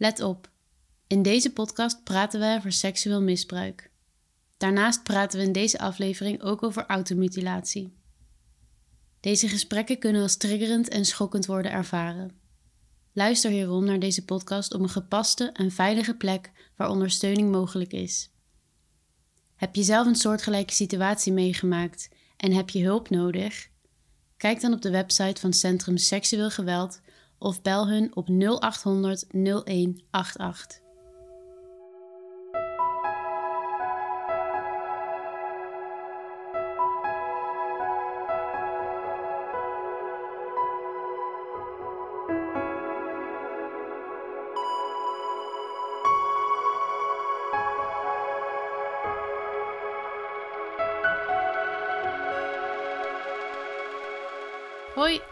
Let op, in deze podcast praten we over seksueel misbruik. Daarnaast praten we in deze aflevering ook over automutilatie. Deze gesprekken kunnen als triggerend en schokkend worden ervaren. Luister hierom naar deze podcast op een gepaste en veilige plek waar ondersteuning mogelijk is. Heb je zelf een soortgelijke situatie meegemaakt en heb je hulp nodig? Kijk dan op de website van Centrum Seksueel Geweld of bel hun op 0800 0188.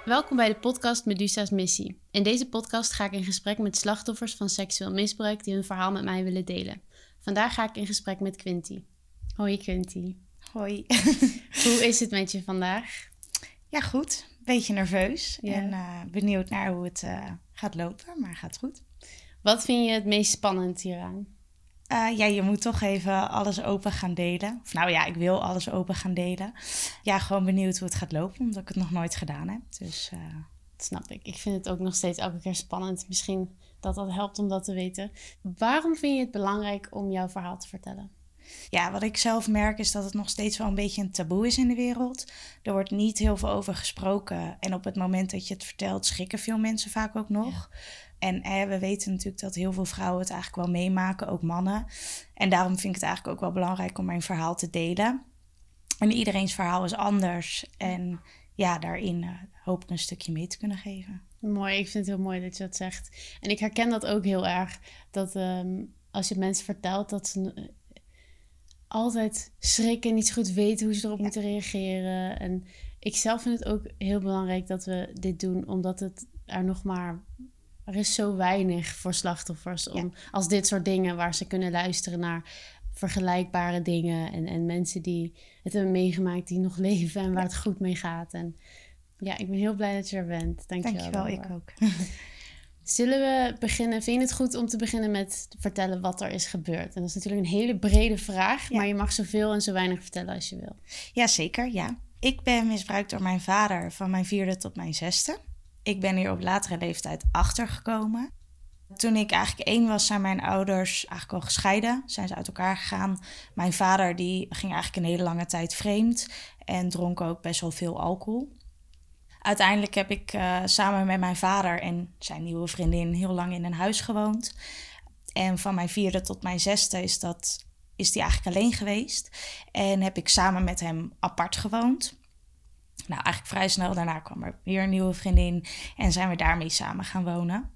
Welkom bij de podcast Medusa's Missie. In deze podcast ga ik in gesprek met slachtoffers van seksueel misbruik die hun verhaal met mij willen delen. Vandaag ga ik in gesprek met Quinty. Hoi Quinty. Hoi. Hoe is het met je vandaag? Ja, goed. Beetje nerveus en uh, benieuwd naar hoe het uh, gaat lopen, maar gaat goed. Wat vind je het meest spannend hieraan? Uh, ja, je moet toch even alles open gaan delen. Of nou ja, ik wil alles open gaan delen. Ja, gewoon benieuwd hoe het gaat lopen, omdat ik het nog nooit gedaan heb. Dus, uh... Dat snap ik. Ik vind het ook nog steeds elke keer spannend. Misschien dat dat helpt om dat te weten. Waarom vind je het belangrijk om jouw verhaal te vertellen? Ja, wat ik zelf merk is dat het nog steeds wel een beetje een taboe is in de wereld. Er wordt niet heel veel over gesproken. En op het moment dat je het vertelt, schrikken veel mensen vaak ook nog. Ja. En eh, we weten natuurlijk dat heel veel vrouwen het eigenlijk wel meemaken, ook mannen. En daarom vind ik het eigenlijk ook wel belangrijk om mijn verhaal te delen. En iedereen's verhaal is anders. En ja, daarin uh, hoop ik een stukje mee te kunnen geven. Mooi, ik vind het heel mooi dat je dat zegt. En ik herken dat ook heel erg. Dat um, als je mensen vertelt dat ze uh, altijd schrikken en niet zo goed weten hoe ze erop ja. moeten reageren. En ik zelf vind het ook heel belangrijk dat we dit doen, omdat het er nog maar er is zo weinig voor slachtoffers om, als dit soort dingen waar ze kunnen luisteren naar vergelijkbare dingen en, en mensen die het hebben meegemaakt, die nog leven en waar het goed mee gaat. En ja, ik ben heel blij dat je er bent. Dank je wel. ik ook. Zullen we beginnen? Vind je het goed om te beginnen met vertellen wat er is gebeurd? En dat is natuurlijk een hele brede vraag, ja. maar je mag zoveel en zo weinig vertellen als je wil. Ja, zeker. Ja. Ik ben misbruikt door mijn vader van mijn vierde tot mijn zesde. Ik ben hier op latere leeftijd achtergekomen. Toen ik eigenlijk één was, zijn mijn ouders eigenlijk al gescheiden. Zijn ze uit elkaar gegaan. Mijn vader die ging eigenlijk een hele lange tijd vreemd. En dronk ook best wel veel alcohol. Uiteindelijk heb ik uh, samen met mijn vader en zijn nieuwe vriendin heel lang in een huis gewoond. En van mijn vierde tot mijn zesde is, dat, is die eigenlijk alleen geweest. En heb ik samen met hem apart gewoond. Nou, eigenlijk vrij snel daarna kwam er weer een nieuwe vriendin en zijn we daarmee samen gaan wonen.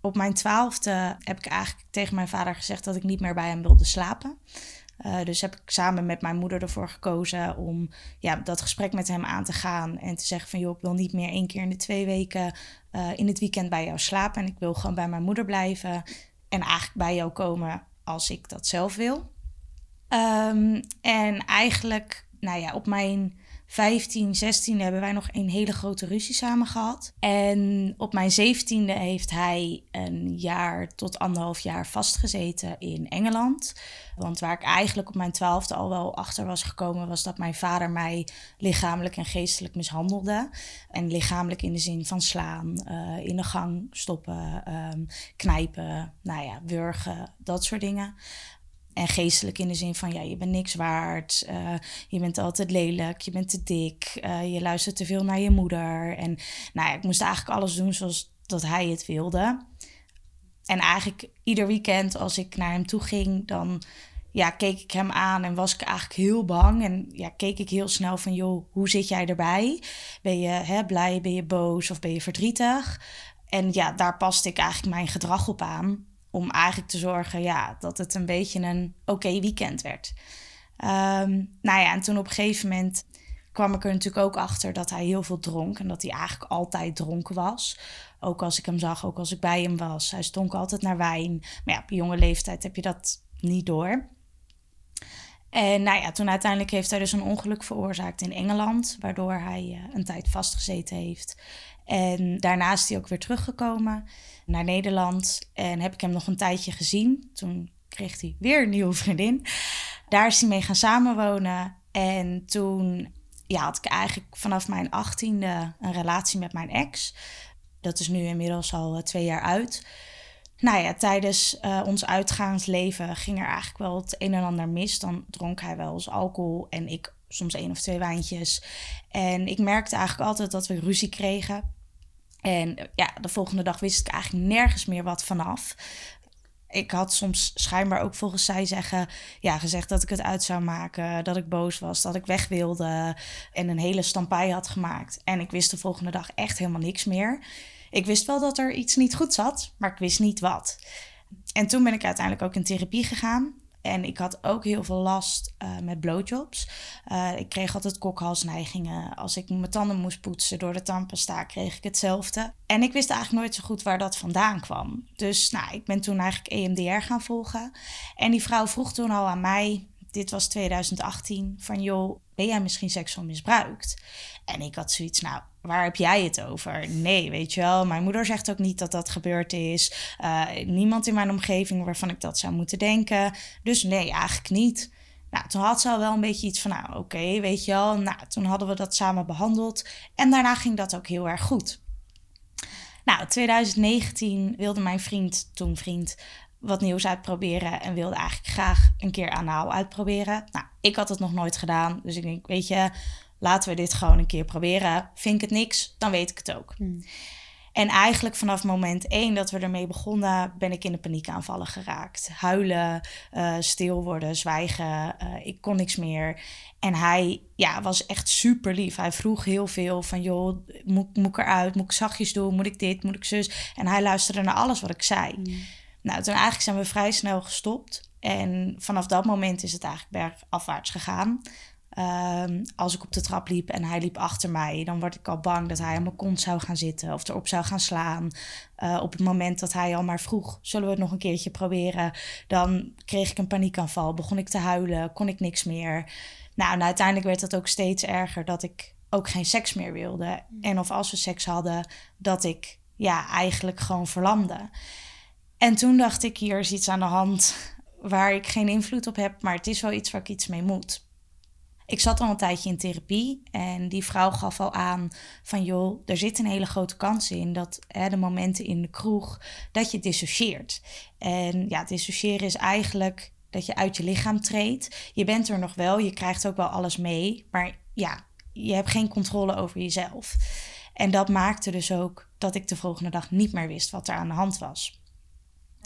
Op mijn twaalfde heb ik eigenlijk tegen mijn vader gezegd dat ik niet meer bij hem wilde slapen. Uh, dus heb ik samen met mijn moeder ervoor gekozen om ja, dat gesprek met hem aan te gaan. En te zeggen van joh, ik wil niet meer één keer in de twee weken uh, in het weekend bij jou slapen. En ik wil gewoon bij mijn moeder blijven. En eigenlijk bij jou komen als ik dat zelf wil. Um, en eigenlijk, nou ja, op mijn 15, 16 hebben wij nog een hele grote ruzie samen gehad. En op mijn 17e heeft hij een jaar tot anderhalf jaar vastgezeten in Engeland. Want waar ik eigenlijk op mijn twaalfde al wel achter was gekomen, was dat mijn vader mij lichamelijk en geestelijk mishandelde. En lichamelijk in de zin van slaan, uh, in de gang stoppen, um, knijpen, nou ja, wurgen, dat soort dingen. En geestelijk in de zin van, ja, je bent niks waard. Uh, je bent altijd lelijk, je bent te dik. Uh, je luistert te veel naar je moeder. En nou ja, ik moest eigenlijk alles doen zoals dat hij het wilde. En eigenlijk ieder weekend als ik naar hem toe ging, dan ja, keek ik hem aan en was ik eigenlijk heel bang. En ja, keek ik heel snel van, joh, hoe zit jij erbij? Ben je hè, blij, ben je boos of ben je verdrietig? En ja, daar paste ik eigenlijk mijn gedrag op aan om eigenlijk te zorgen ja, dat het een beetje een oké weekend werd. Um, nou ja, en toen op een gegeven moment kwam ik er natuurlijk ook achter dat hij heel veel dronk. En dat hij eigenlijk altijd dronken was. Ook als ik hem zag, ook als ik bij hem was. Hij stonk altijd naar wijn. Maar ja, op jonge leeftijd heb je dat niet door. En nou ja, toen uiteindelijk heeft hij dus een ongeluk veroorzaakt in Engeland. Waardoor hij uh, een tijd vastgezeten heeft. En daarna is hij ook weer teruggekomen naar Nederland. En heb ik hem nog een tijdje gezien. Toen kreeg hij weer een nieuwe vriendin. Daar is hij mee gaan samenwonen. En toen ja, had ik eigenlijk vanaf mijn achttiende een relatie met mijn ex. Dat is nu inmiddels al eh, twee jaar uit. Nou ja, tijdens uh, ons uitgaansleven ging er eigenlijk wel het een en ander mis. Dan dronk hij wel eens alcohol en ik soms één of twee wijntjes. En ik merkte eigenlijk altijd dat we ruzie kregen. En ja, de volgende dag wist ik eigenlijk nergens meer wat vanaf ik had soms schijnbaar ook volgens zij zeggen, ja, gezegd dat ik het uit zou maken, dat ik boos was, dat ik weg wilde en een hele stampij had gemaakt. En ik wist de volgende dag echt helemaal niks meer. Ik wist wel dat er iets niet goed zat, maar ik wist niet wat. En toen ben ik uiteindelijk ook in therapie gegaan. En ik had ook heel veel last uh, met blowjobs. Uh, ik kreeg altijd kokhalsneigingen. Als ik mijn tanden moest poetsen door de tandpasta, kreeg ik hetzelfde. En ik wist eigenlijk nooit zo goed waar dat vandaan kwam. Dus nou, ik ben toen eigenlijk EMDR gaan volgen. En die vrouw vroeg toen al aan mij, dit was 2018, van joh, ben jij misschien seksueel misbruikt? En ik had zoiets, nou, waar heb jij het over? Nee, weet je wel. Mijn moeder zegt ook niet dat dat gebeurd is. Uh, niemand in mijn omgeving waarvan ik dat zou moeten denken. Dus nee, eigenlijk niet. Nou, toen had ze al wel een beetje iets van, nou oké, weet je wel. Nou, toen hadden we dat samen behandeld. En daarna ging dat ook heel erg goed. Nou, 2019 wilde mijn vriend, toen vriend, wat nieuws uitproberen en wilde eigenlijk graag een keer anaal uitproberen. Nou, ik had het nog nooit gedaan, dus ik denk, weet je, laten we dit gewoon een keer proberen. Vind ik het niks, dan weet ik het ook. Hmm. En eigenlijk vanaf moment één dat we ermee begonnen, ben ik in de paniekaanvallen geraakt. Huilen, uh, stil worden, zwijgen. Uh, ik kon niks meer. En hij ja, was echt super lief. Hij vroeg heel veel van, joh, moet, moet ik eruit? Moet ik zachtjes doen? Moet ik dit? Moet ik zus? En hij luisterde naar alles wat ik zei. Hmm. Nou, toen eigenlijk zijn we vrij snel gestopt. En vanaf dat moment is het eigenlijk bergafwaarts gegaan. Ehm, als ik op de trap liep en hij liep achter mij, dan word ik al bang dat hij aan mijn kont zou gaan zitten of erop zou gaan slaan. Uh, op het moment dat hij al maar vroeg, zullen we het nog een keertje proberen? Dan kreeg ik een paniekaanval, begon ik te huilen, kon ik niks meer. Nou, en uiteindelijk werd het ook steeds erger dat ik ook geen seks meer wilde. En of als we seks hadden, dat ik ja, eigenlijk gewoon verlamde. En toen dacht ik, hier is iets aan de hand waar ik geen invloed op heb, maar het is wel iets waar ik iets mee moet. Ik zat al een tijdje in therapie en die vrouw gaf al aan van joh, er zit een hele grote kans in dat hè, de momenten in de kroeg dat je dissocieert. En ja, dissociëren is eigenlijk dat je uit je lichaam treedt. Je bent er nog wel, je krijgt ook wel alles mee, maar ja, je hebt geen controle over jezelf. En dat maakte dus ook dat ik de volgende dag niet meer wist wat er aan de hand was.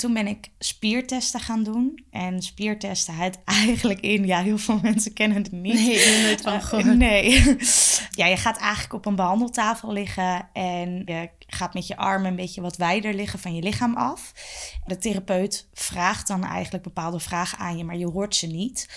Toen ben ik spiertesten gaan doen. En spiertesten houdt eigenlijk in, ja, heel veel mensen kennen het niet. Nee, ik nooit van uh, gehoord. nee. ja, je gaat eigenlijk op een behandeltafel liggen en je gaat met je armen een beetje wat wijder liggen van je lichaam af. De therapeut vraagt dan eigenlijk bepaalde vragen aan je, maar je hoort ze niet.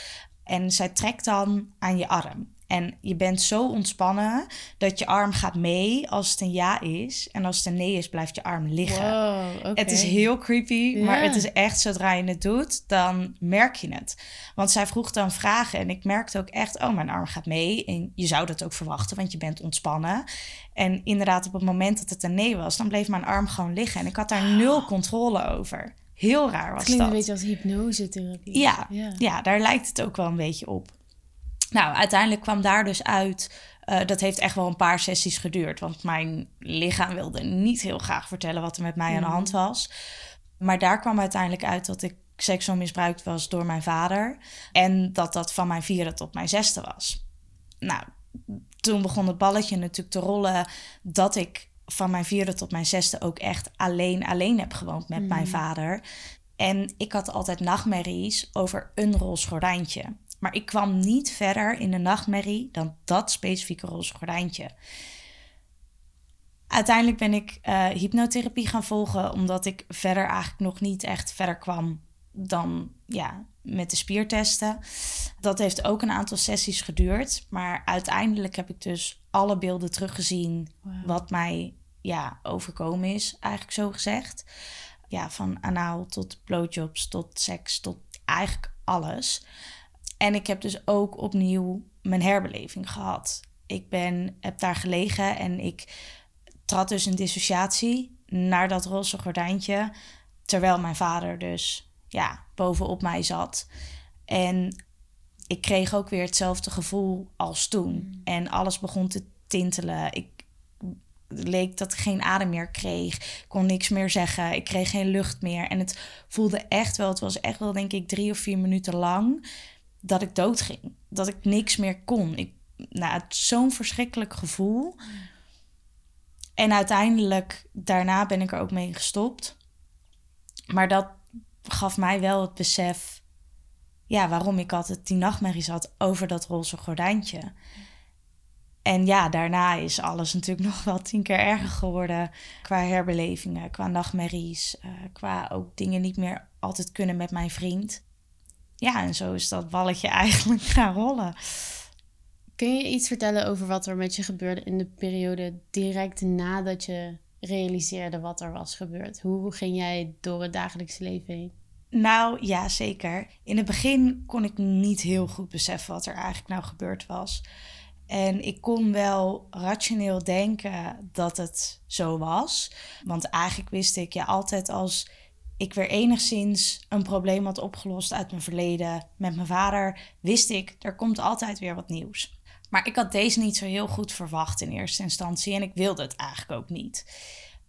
En zij trekt dan aan je arm. En je bent zo ontspannen dat je arm gaat mee als het een ja is. En als het een nee is, blijft je arm liggen. Wow, Het is heel creepy, maar het is echt zodra je het doet, dan merk je het. Want zij vroeg dan vragen en ik merkte ook echt, oh, mijn arm gaat mee. En je zou dat ook verwachten, want je bent ontspannen. En inderdaad, op het moment dat het een nee was, dan bleef mijn arm gewoon liggen. En ik had daar nul controle over. Heel raar was Klinkt dat. een beetje als hypnosetherapie. Ja, ja. ja, daar lijkt het ook wel een beetje op. Nou, uiteindelijk kwam daar dus uit. Uh, dat heeft echt wel een paar sessies geduurd. Want mijn lichaam wilde niet heel graag vertellen wat er met mij aan de hand was. Maar daar kwam uiteindelijk uit dat ik seksueel misbruikt was door mijn vader. En dat dat van mijn vierde tot mijn zesde was. Nou, toen begon het balletje natuurlijk te rollen dat ik van mijn vierde tot mijn zesde ook echt alleen alleen heb gewoond met mijn vader. En ik had altijd nachtmerries over een roze gordijntje. Maar ik kwam niet verder in de nachtmerrie dan dat specifieke roze gordijntje. Uiteindelijk ben ik uh, hypnotherapie gaan volgen, omdat ik verder eigenlijk nog niet echt verder kwam dan ja, met de spiertesten. Dat heeft ook een aantal sessies geduurd. Maar uiteindelijk heb ik dus alle beelden teruggezien wow. wat mij ja, overkomen is, eigenlijk zo gezegd. Ja, van anaal tot blowjobs, tot seks, tot eigenlijk alles. En ik heb dus ook opnieuw mijn herbeleving gehad. Ik ben, heb daar gelegen en ik trad dus een dissociatie naar dat roze gordijntje. Terwijl mijn vader dus ja, bovenop mij zat. En ik kreeg ook weer hetzelfde gevoel als toen. Mm. En alles begon te tintelen. Ik leek dat ik geen adem meer kreeg. Ik kon niks meer zeggen. Ik kreeg geen lucht meer. En het voelde echt wel, het was echt wel denk ik drie of vier minuten lang dat ik doodging. Dat ik niks meer kon. Ik, nou, zo'n verschrikkelijk gevoel. En uiteindelijk, daarna ben ik er ook mee gestopt. Maar dat gaf mij wel het besef, ja, waarom ik altijd die nachtmerries had over dat roze gordijntje. En ja, daarna is alles natuurlijk nog wel tien keer erger geworden. Qua herbelevingen, qua nachtmerries, uh, qua ook dingen niet meer altijd kunnen met mijn vriend. Ja, en zo is dat balletje eigenlijk gaan rollen. Kun je iets vertellen over wat er met je gebeurde in de periode direct nadat je realiseerde wat er was gebeurd? Hoe ging jij door het dagelijkse leven heen? Nou ja, zeker. In het begin kon ik niet heel goed beseffen wat er eigenlijk nou gebeurd was. En ik kon wel rationeel denken dat het zo was. Want eigenlijk wist ik ja altijd als ik weer enigszins een probleem had opgelost uit mijn verleden met mijn vader, wist ik er komt altijd weer wat nieuws. Maar ik had deze niet zo heel goed verwacht in eerste instantie en ik wilde het eigenlijk ook niet.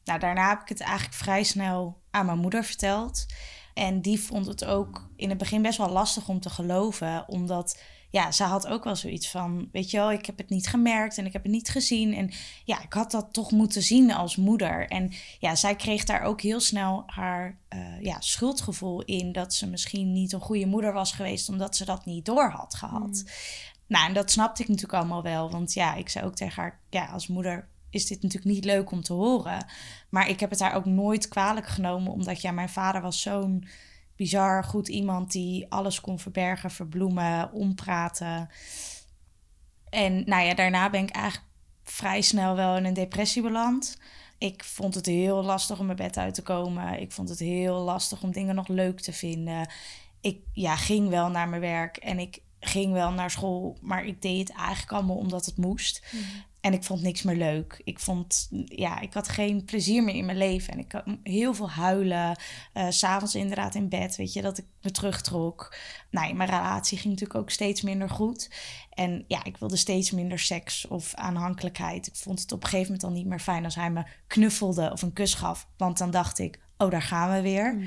Nou, daarna heb ik het eigenlijk vrij snel aan mijn moeder verteld. En die vond het ook in het begin best wel lastig om te geloven, omdat ja, ze had ook wel zoiets van, weet je wel, ik heb het niet gemerkt en ik heb het niet gezien. En ja, ik had dat toch moeten zien als moeder. En ja, zij kreeg daar ook heel snel haar uh, ja, schuldgevoel in dat ze misschien niet een goede moeder was geweest, omdat ze dat niet door had gehad. Mm. Nou, en dat snapte ik natuurlijk allemaal wel, want ja, ik zei ook tegen haar, ja, als moeder is dit natuurlijk niet leuk om te horen. Maar ik heb het haar ook nooit kwalijk genomen, omdat ja, mijn vader was zo'n bizar goed iemand die alles kon verbergen, verbloemen, ompraten. En nou ja, daarna ben ik eigenlijk vrij snel wel in een depressie beland. Ik vond het heel lastig om mijn bed uit te komen. Ik vond het heel lastig om dingen nog leuk te vinden. Ik ja, ging wel naar mijn werk en ik ging wel naar school, maar ik deed het eigenlijk allemaal omdat het moest. Mhm. En ik vond niks meer leuk. Ik vond, ja, ik had geen plezier meer in mijn leven. En ik had heel veel huilen. Uh, S'avonds inderdaad in bed, weet je, dat ik me terugtrok. Nou, mijn relatie ging natuurlijk ook steeds minder goed. En ja, ik wilde steeds minder seks of aanhankelijkheid. Ik vond het op een gegeven moment al niet meer fijn als hij me knuffelde of een kus gaf. Want dan dacht ik, oh, daar gaan we weer. Mm.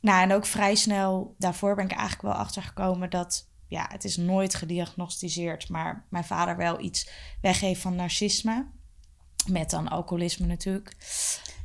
Nou, en ook vrij snel daarvoor ben ik eigenlijk wel achter gekomen dat ja, het is nooit gediagnosticeerd, maar mijn vader wel iets weggeeft van narcisme. Met dan alcoholisme natuurlijk.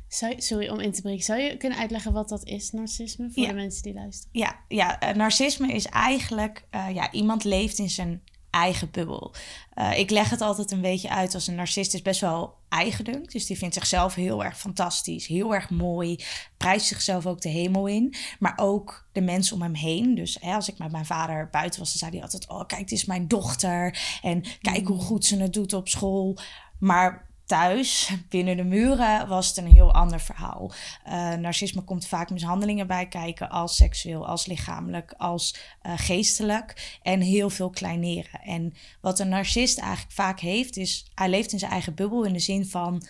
Zou, sorry om in te breken. Zou je kunnen uitleggen wat dat is, narcisme, voor de mensen die luisteren? Ja, ja uh, narcisme is eigenlijk... Uh, ja, iemand leeft in zijn eigen bubbel. Uh, ik leg het altijd een beetje uit als een narcist is best wel eigendunk. Dus die vindt zichzelf heel erg fantastisch, heel erg mooi. Prijst zichzelf ook de hemel in. Maar ook de mensen om hem heen. Dus hè, als ik met mijn vader buiten was, dan zei hij altijd... Oh, kijk, het is mijn dochter. En kijk hoe mm. goed ze het doet op school. Maar thuis, binnen de muren, was het een heel ander verhaal. Uh, narcisme komt vaak mishandelingen bij kijken, als seksueel, als lichamelijk, als uh, geestelijk. En heel veel kleineren. En wat een narcist eigenlijk vaak heeft, is hij leeft in zijn eigen bubbel in de zin van,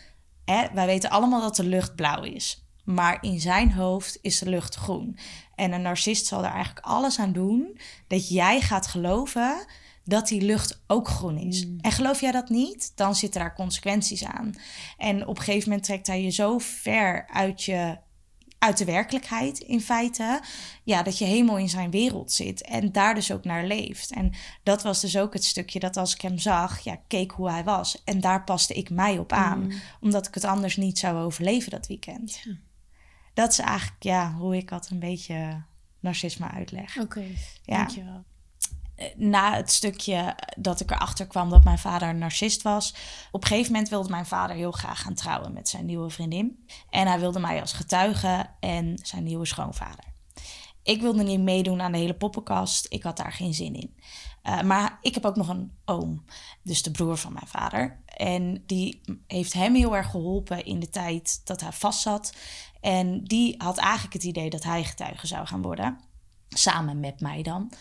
hè, wij weten allemaal dat de lucht blauw is. Maar in zijn hoofd is de lucht groen. En een narcist zal er eigenlijk alles aan doen dat jij gaat geloven dat die lucht ook groen is. Mm. En geloof jij dat niet, dan zitten daar consequenties aan. En op een gegeven moment trekt hij je zo ver uit, je, uit de werkelijkheid, in feite, ja, dat je helemaal in zijn wereld zit en daar dus ook naar leeft. En dat was dus ook het stukje dat als ik hem zag, ja, keek hoe hij was. En daar paste ik mij op aan, mm. omdat ik het anders niet zou overleven dat weekend. Ja. Dat is eigenlijk ja, hoe ik dat een beetje narcisme uitleg. Oké, okay, ja. dankjewel na het stukje dat ik erachter kwam dat mijn vader een narcist was. Op een gegeven moment wilde mijn vader heel graag gaan trouwen met zijn nieuwe vriendin. En hij wilde mij als getuige en zijn nieuwe schoonvader. Ik wilde niet meedoen aan de hele poppenkast. Ik had daar geen zin in. Uh, maar ik heb ook nog een oom, dus de broer van mijn vader. En die heeft hem heel erg geholpen in de tijd dat hij vast zat. En die had eigenlijk het idee dat hij getuige zou gaan worden. Samen met mij dan.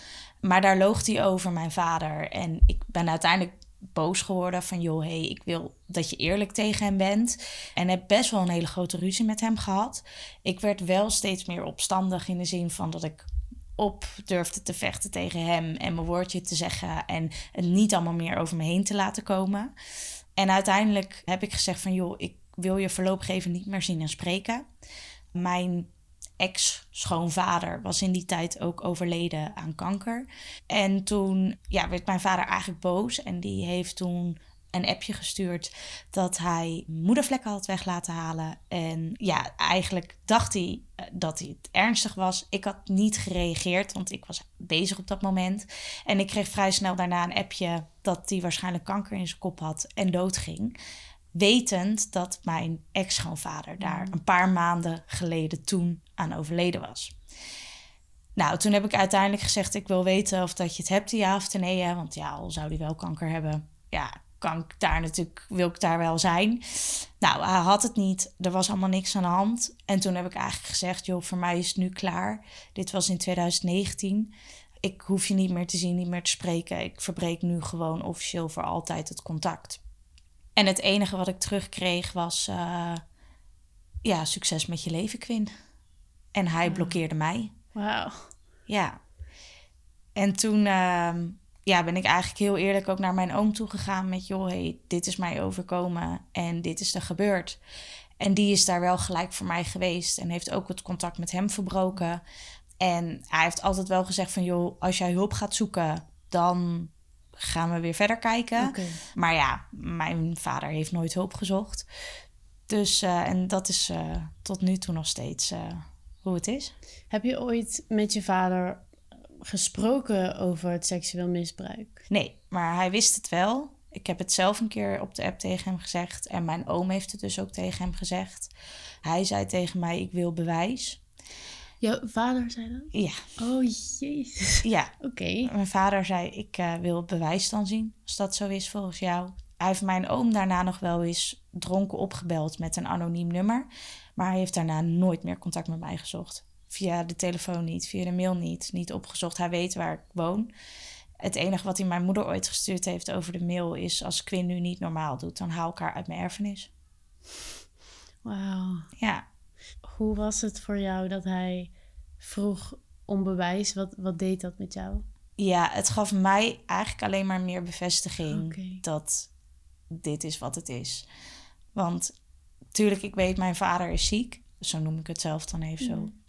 Maar daar loog hij over mijn vader. En ik ben uiteindelijk boos geworden van joh, hey, ik wil dat je eerlijk tegen hem bent. En heb best wel een hele grote ruzie met hem gehad. Ik werd wel steeds meer opstandig in de zin van dat ik op durfde te vechten tegen hem en mijn woordje te zeggen en het niet allemaal meer over me heen te laten komen. En uiteindelijk heb ik gezegd van joh, ik wil je voorlopig even niet meer zien en spreken. Mijn ex-schoonvader was in die tijd ook overleden aan kanker. En toen ja, werd mijn vader eigenlijk boos en die heeft toen een appje gestuurd dat hij moedervlekken had weg laten halen. En ja, eigenlijk dacht hij eh, dat hij het ernstig was. Ik had niet gereageerd, want ik was bezig op dat moment. En ik kreeg vrij snel daarna een appje dat hij waarschijnlijk kanker in zijn kop had en doodging. Wetend dat mijn ex-schoonvader daar mm. een paar maanden geleden toen aan overleden was. Nou, toen heb ik uiteindelijk gezegd: Ik wil weten of dat je het hebt, ja of nee. Hè? Want ja, al zou hij wel kanker hebben, ja, kan ik daar natuurlijk, wil ik daar wel zijn. Nou, hij had het niet. Er was allemaal niks aan de hand. En toen heb ik eigenlijk gezegd: Joh, voor mij is het nu klaar. Dit was in 2019. Ik hoef je niet meer te zien, niet meer te spreken. Ik verbreek nu gewoon officieel voor altijd het contact. En het enige wat ik terugkreeg was: uh, ja, succes met je leven, Quinn. En hij blokkeerde mij. Wauw. Ja. En toen uh, ja, ben ik eigenlijk heel eerlijk ook naar mijn oom toe gegaan met... joh, hey, dit is mij overkomen en dit is er gebeurd. En die is daar wel gelijk voor mij geweest en heeft ook het contact met hem verbroken. En hij heeft altijd wel gezegd van... joh, als jij hulp gaat zoeken, dan gaan we weer verder kijken. Okay. Maar ja, mijn vader heeft nooit hulp gezocht. Dus, uh, en dat is uh, tot nu toe nog steeds... Hoe het is. Heb je ooit met je vader gesproken over het seksueel misbruik? Nee, maar hij wist het wel. Ik heb het zelf een keer op de app tegen hem gezegd. En mijn oom heeft het dus ook tegen hem gezegd. Hij zei tegen mij: Ik wil bewijs. Jouw vader zei dat? Ja. Oh jezus. Ja. Oké. Mijn vader zei: Ik uh, wil bewijs dan zien, als dat zo is volgens jou. Hij heeft mijn oom daarna nog wel eens dronken opgebeld met een anoniem nummer. Maar hij heeft daarna nooit meer contact met mij gezocht. Via de telefoon niet, via de mail niet, niet opgezocht. Hij weet waar ik woon. Het enige wat hij mijn moeder ooit gestuurd heeft over de mail is: als Quinn nu niet normaal doet, dan haal ik haar uit mijn erfenis. Wauw. Ja. Hoe was het voor jou dat hij vroeg om bewijs? Wat, wat deed dat met jou? Ja, het gaf mij eigenlijk alleen maar meer bevestiging dat dit is wat het is. Want tuurlijk, ik weet, mijn vader is ziek. Zo noem ik het zelf dan even zo. Mm.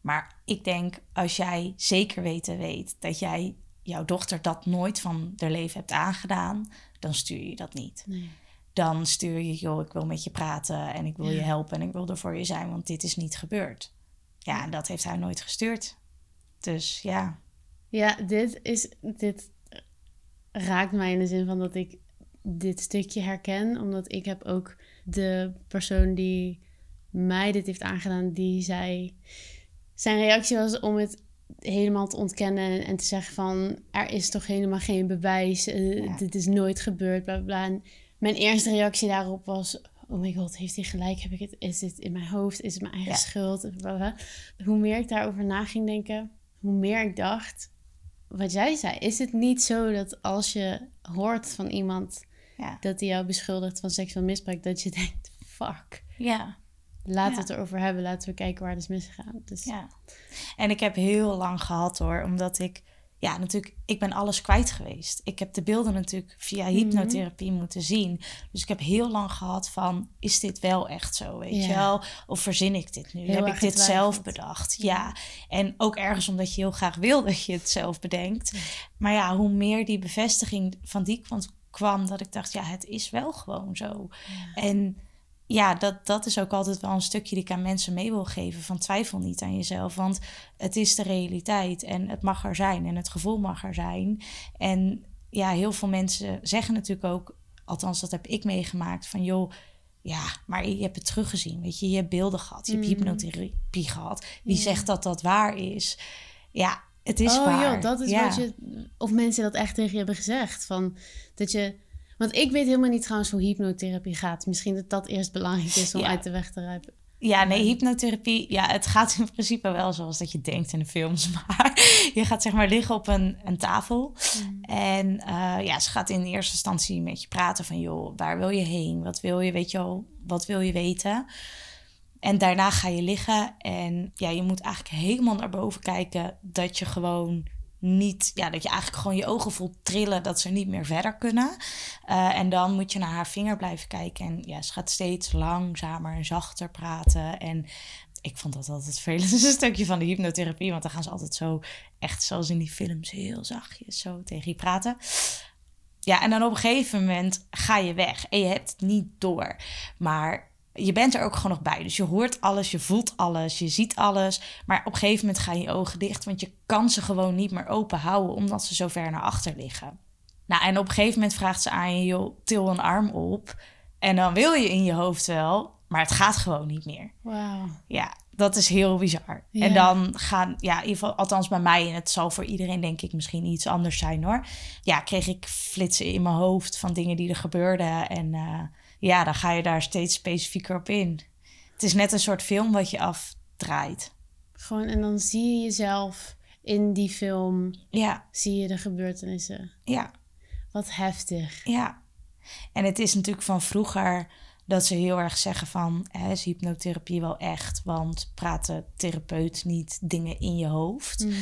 Maar ik denk, als jij zeker weten weet dat jij jouw dochter dat nooit van haar leven hebt aangedaan, dan stuur je dat niet. Nee. Dan stuur je, joh, ik wil met je praten en ik wil je helpen en ik wil er voor je zijn, want dit is niet gebeurd. Ja, en dat heeft hij nooit gestuurd. Dus ja. Ja, dit is, dit raakt mij in de zin van dat ik dit stukje herken, omdat ik heb ook de persoon die mij dit heeft aangedaan, die zei. Zijn reactie was om het helemaal te ontkennen en te zeggen van er is toch helemaal geen bewijs, uh, dit is nooit gebeurd, bla bla. En mijn eerste reactie daarop was: oh my god, heeft hij gelijk? Heb ik het? Is dit in mijn hoofd? Is het mijn eigen schuld? Hoe meer ik daarover na ging denken, hoe meer ik dacht: wat jij zei, is het niet zo dat als je hoort van iemand ja. dat hij jou beschuldigt van seksueel misbruik, dat je denkt, fuck. Ja. Laten we het erover hebben. Laten we kijken waar het is misgegaan. Dus... Ja. En ik heb heel lang gehad hoor, omdat ik, ja, natuurlijk, ik ben alles kwijt geweest. Ik heb de beelden natuurlijk via mhm. hypnotherapie moeten zien. Dus ik heb heel lang gehad van, is dit wel echt zo, weet je wel? Of verzin ik dit nu? heb ik dit zelf bedacht? Ja. En ook ergens omdat je heel graag wil dat je het zelf bedenkt. Maar ja, hoe meer die bevestiging van die kwam, kwam dat ik dacht, ja, het is wel gewoon zo. En ja, dat, dat is ook altijd wel een stukje die ik aan mensen mee wil geven. Van twijfel niet aan jezelf, want het is de realiteit en het mag er zijn en het gevoel mag er zijn. En ja, heel veel mensen zeggen natuurlijk ook, althans dat heb ik meegemaakt, van joh, ja, maar je hebt het teruggezien, weet je, je hebt beelden gehad, je hebt mm. hypnotherapie gehad. Wie zegt dat dat waar is? Ja, het is oh, waar. Joh, dat is wat je... Of mensen dat echt tegen je hebben gezegd. Van, dat je... Want ik weet helemaal niet trouwens hoe hypnotherapie gaat. Misschien dat dat eerst belangrijk is om uit de weg te ruimen. Ja, nee, hypnotherapie, ja, het gaat in principe wel zoals dat je denkt in de films. Maar je gaat zeg maar liggen op een, een tafel. Mm. En eh, ja, ze gaat in eerste instantie met je praten van... joh, waar wil je heen? Wat wil je, weet je wel, wat wil je weten? En daarna ga je liggen en ja, je moet eigenlijk helemaal naar boven kijken... dat je gewoon niet, ja, dat je eigenlijk gewoon je ogen voelt trillen dat ze niet meer verder kunnen. Eh, en dan moet je naar haar vinger blijven kijken. En ja, ze gaat steeds langzamer en zachter praten. En ik vond dat altijd het vervelendste stukje van de hypnotherapie. Want dan gaan ze altijd zo, echt zoals in die films, heel zachtjes zo tegen je praten. Ja, en dan op een gegeven moment ga je weg. En je hebt het niet door. Maar je bent er ook gewoon nog bij. Dus je hoort alles, je voelt alles, je ziet alles. Maar op een gegeven moment gaan je ogen dicht, want je kan ze gewoon niet meer open houden, omdat ze zo ver naar achter liggen. Nou, en op een gegeven moment vraagt ze aan je, joh, til een arm op. En dan wil je in je hoofd wel, maar het gaat gewoon niet meer. Wauw. Ja, dat is heel bizar. Ja. En dan gaan, ja, in ieder geval, althans bij mij, en het zal voor iedereen denk ik misschien iets anders zijn hoor. Ja, kreeg ik flitsen in mijn hoofd van dingen die er gebeurden. En eh, ja, dan ga je daar steeds specifieker op in. Het is net een soort film wat je afdraait. Gewoon, en dan zie je jezelf in die film, Ja, zie je de gebeurtenissen. ja, Wat heftig. ja. En het is natuurlijk van vroeger dat ze heel erg zeggen van... Hè, is hypnotherapie wel echt? Want praat de therapeut niet dingen in je hoofd? Mhm.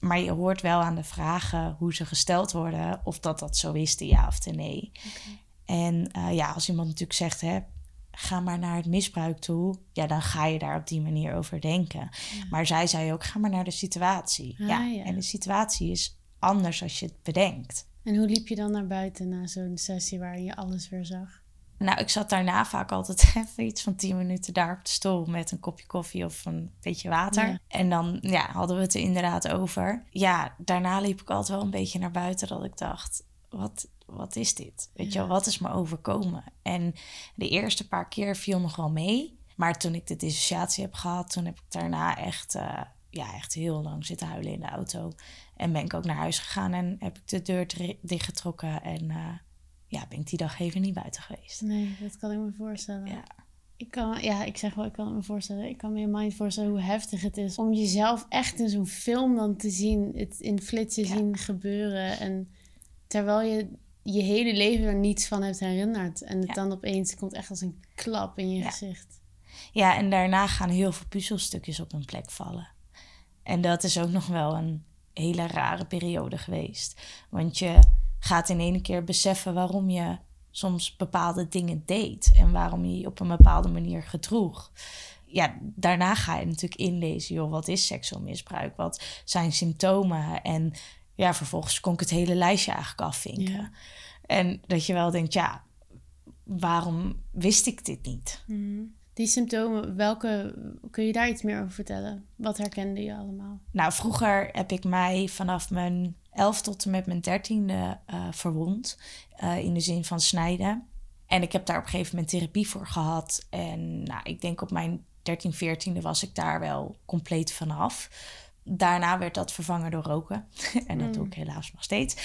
Maar je hoort wel aan de vragen hoe ze gesteld worden... of dat dat zo is, de ja of de nee. En eh, ja, als iemand natuurlijk zegt... Hè, ga maar naar het misbruik toe... ja, dan ga je daar op die manier over denken. Maar zij zei ook, ga maar naar de situatie. Ah, ja, ja. En de situatie is anders als je het bedenkt. En hoe liep je dan naar buiten na zo'n sessie waarin je alles weer zag? Nou, ik zat daarna vaak altijd even iets van 10 minuten daar op de stoel met een kopje koffie of een beetje water. Ja. En dan ja, hadden we het er inderdaad over. Ja, daarna liep ik altijd wel een beetje naar buiten dat ik dacht, wat, wat is dit? Weet je wel, wat is me overkomen? En de eerste paar keer viel nog wel mee. Maar toen ik de dissociatie heb gehad, toen heb ik daarna echt, eh, ja, echt heel lang zitten huilen in de auto. En ben ik ook naar huis gegaan en heb ik de deur dichtgetrokken. En eh, ja, ben ik die dag even niet buiten geweest. Nee, dat kan ik me voorstellen. Ja. Ik kan, ja, ik zeg wel, ik kan het me voorstellen. Ik kan me helemaal niet voorstellen hoe heftig het is om jezelf echt in zo'n film dan te zien, het in flitsen Ja. zien gebeuren. En terwijl je je hele leven er niets van hebt herinnerd. En het Ja. dan opeens komt echt als een klap in je Ja. gezicht. Ja, en daarna gaan heel veel puzzelstukjes op hun plek vallen. En dat is ook nog wel een hele rare periode geweest. Want je gaat in één keer beseffen waarom je soms bepaalde dingen deed en waarom je je op een bepaalde manier gedroeg. Ja, daarna ga je natuurlijk inlezen, joh, wat is seksueel misbruik? Wat zijn symptomen? En ja, vervolgens kon ik het hele lijstje eigenlijk afvinken. Ja. En dat je wel denkt, ja, waarom wist ik dit niet? Mhm. Die symptomen, welke, kun je daar iets meer over vertellen? Wat herkende je allemaal? Nou, vroeger heb ik mij vanaf mijn 11 tot en met mijn dertiende eh verwond. eh, in de zin van snijden. En ik heb daar op een gegeven moment therapie voor gehad. En nou, ik denk op mijn 13, 14e was ik daar wel compleet vanaf. Daarna werd dat vervangen door roken. en dat Mm. doe ik helaas nog steeds.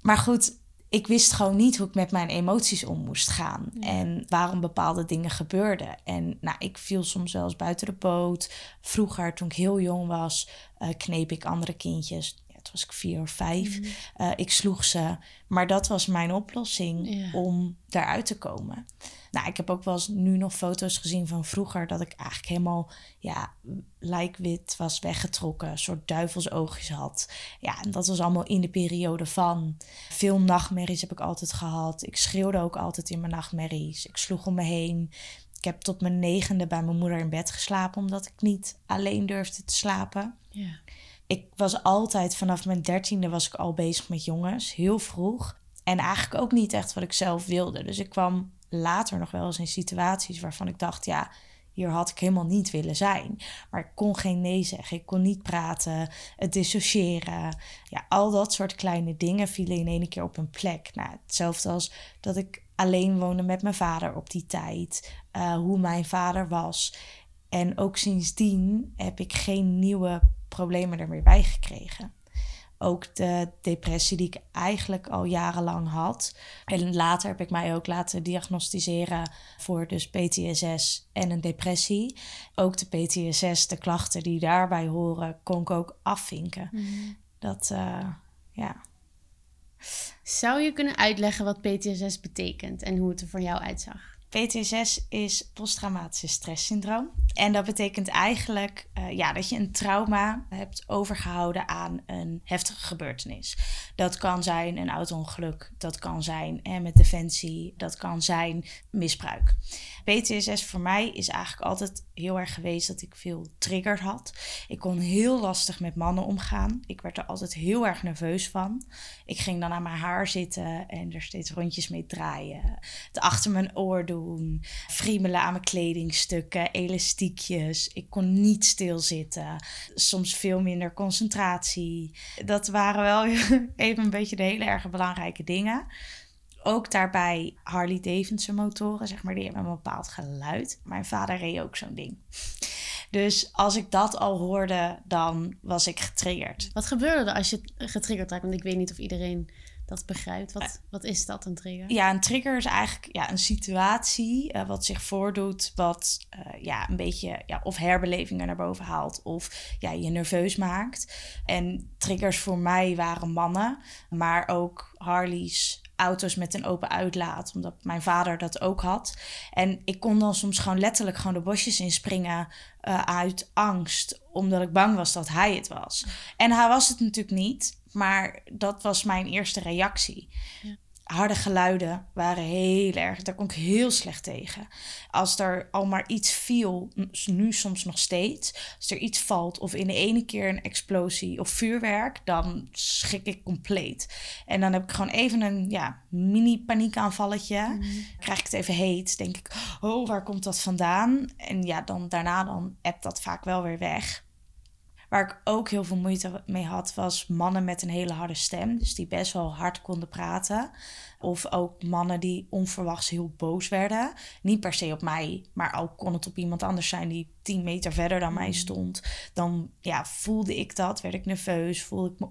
Maar goed, ik wist gewoon niet hoe ik met mijn emoties om moest gaan. En waarom bepaalde dingen gebeurden. En nou, ik viel soms wel eens buiten de boot. Vroeger, toen ik heel jong was, eh, kneep ik andere kindjes. Ja, toen was ik vier of vijf. Mhm. Eh, ik sloeg ze. Maar dat was mijn oplossing om daaruit te komen. Nou, ik heb ook wel eens nu nog foto's gezien van vroeger... dat ik eigenlijk helemaal ja, lijkwit was weggetrokken. Een soort duivelsoogjes had. Ja, en dat was allemaal in de periode van... Veel nachtmerries heb ik altijd gehad. Ik schreeuwde ook altijd in mijn nachtmerries. Ik sloeg om me heen. Ik heb tot mijn negende bij mijn moeder in bed geslapen... omdat ik niet alleen durfde te slapen Ja. ik was altijd vanaf mijn dertiende was ik al bezig met jongens, heel vroeg. En eigenlijk ook niet echt wat ik zelf wilde. Dus ik kwam later nog wel eens in situaties waarvan ik dacht, ja, hier had ik helemaal niet willen zijn. Maar ik kon geen nee zeggen, ik kon niet praten, het dissociëren. Ja, al dat soort kleine dingen vielen in één keer op een plek. Nou, hetzelfde als dat ik alleen woonde met mijn vader op die tijd. eh, hoe mijn vader was. En ook sindsdien heb ik geen nieuwe problemen er meer bij gekregen. Ook de depressie die ik eigenlijk al jarenlang had. En later heb ik mij ook laten diagnosticeren voor dus PTSS en een depressie. Ook de PTSS, de klachten die daarbij horen, kon ik ook afvinken. Mhm. Dat, uh, ja. Zou je kunnen uitleggen wat PTSS betekent en hoe het er voor jou uitzag? PTSS is posttraumatische stresssyndroom. En dat betekent eigenlijk uh, ja, dat je een trauma hebt overgehouden aan een heftige gebeurtenis. Dat kan zijn een auto-ongeluk, dat kan zijn eh, met defensie, dat kan zijn misbruik. PTSS voor mij is eigenlijk altijd heel erg geweest dat ik veel triggers had. Ik kon heel lastig met mannen omgaan. Ik werd er altijd heel erg nerveus van. Ik ging dan aan mijn haar zitten en er steeds rondjes mee draaien. Het achter mijn oor doen. Friemelen aan mijn kledingstukken, Ik kon niet stilzitten. Soms veel minder concentratie. Dat waren wel even een beetje de hele erg belangrijke dingen ook daarbij Harley Davidson motoren, zeg maar, die hebben een bepaald geluid. Mijn vader reed ook zo'n ding. Dus als ik dat al hoorde, dan was ik getriggerd. Wat gebeurde er als je getriggerd raakt? Want ik weet niet of iedereen dat begrijpt. Wat, uh, wat is dat, een trigger? Ja, een trigger is eigenlijk ja, een situatie uh, wat zich voordoet, wat uh, ja, een beetje ja, of herbelevingen naar boven haalt of ja, je nerveus maakt. En triggers voor mij waren mannen, maar ook Harley's auto's met een open uitlaat, omdat mijn vader dat ook had. En ik kon dan soms gewoon letterlijk gewoon de bosjes inspringen uh, uit angst, omdat ik bang was dat hij het was. En hij was het natuurlijk niet, maar dat was mijn eerste reactie. Ja. Harde geluiden waren heel erg. Daar kon ik heel slecht tegen. Als er al maar iets viel, nu soms nog steeds. Als er iets valt of in de ene keer een explosie of vuurwerk, dan schrik ik compleet. En dan heb ik gewoon even een ja, mini paniekaanvalletje. Mm -hmm. Krijg ik het even heet, denk ik, oh, waar komt dat vandaan? En ja, dan daarna dan appt dat vaak wel weer weg. Waar ik ook heel veel moeite mee had, was mannen met een hele harde stem. Dus die best wel hard konden praten. Of ook mannen die onverwachts heel boos werden. Niet per se op mij, maar ook kon het op iemand anders zijn die tien meter verder dan mij stond. Dan ja, voelde ik dat, werd ik nerveus, voelde ik me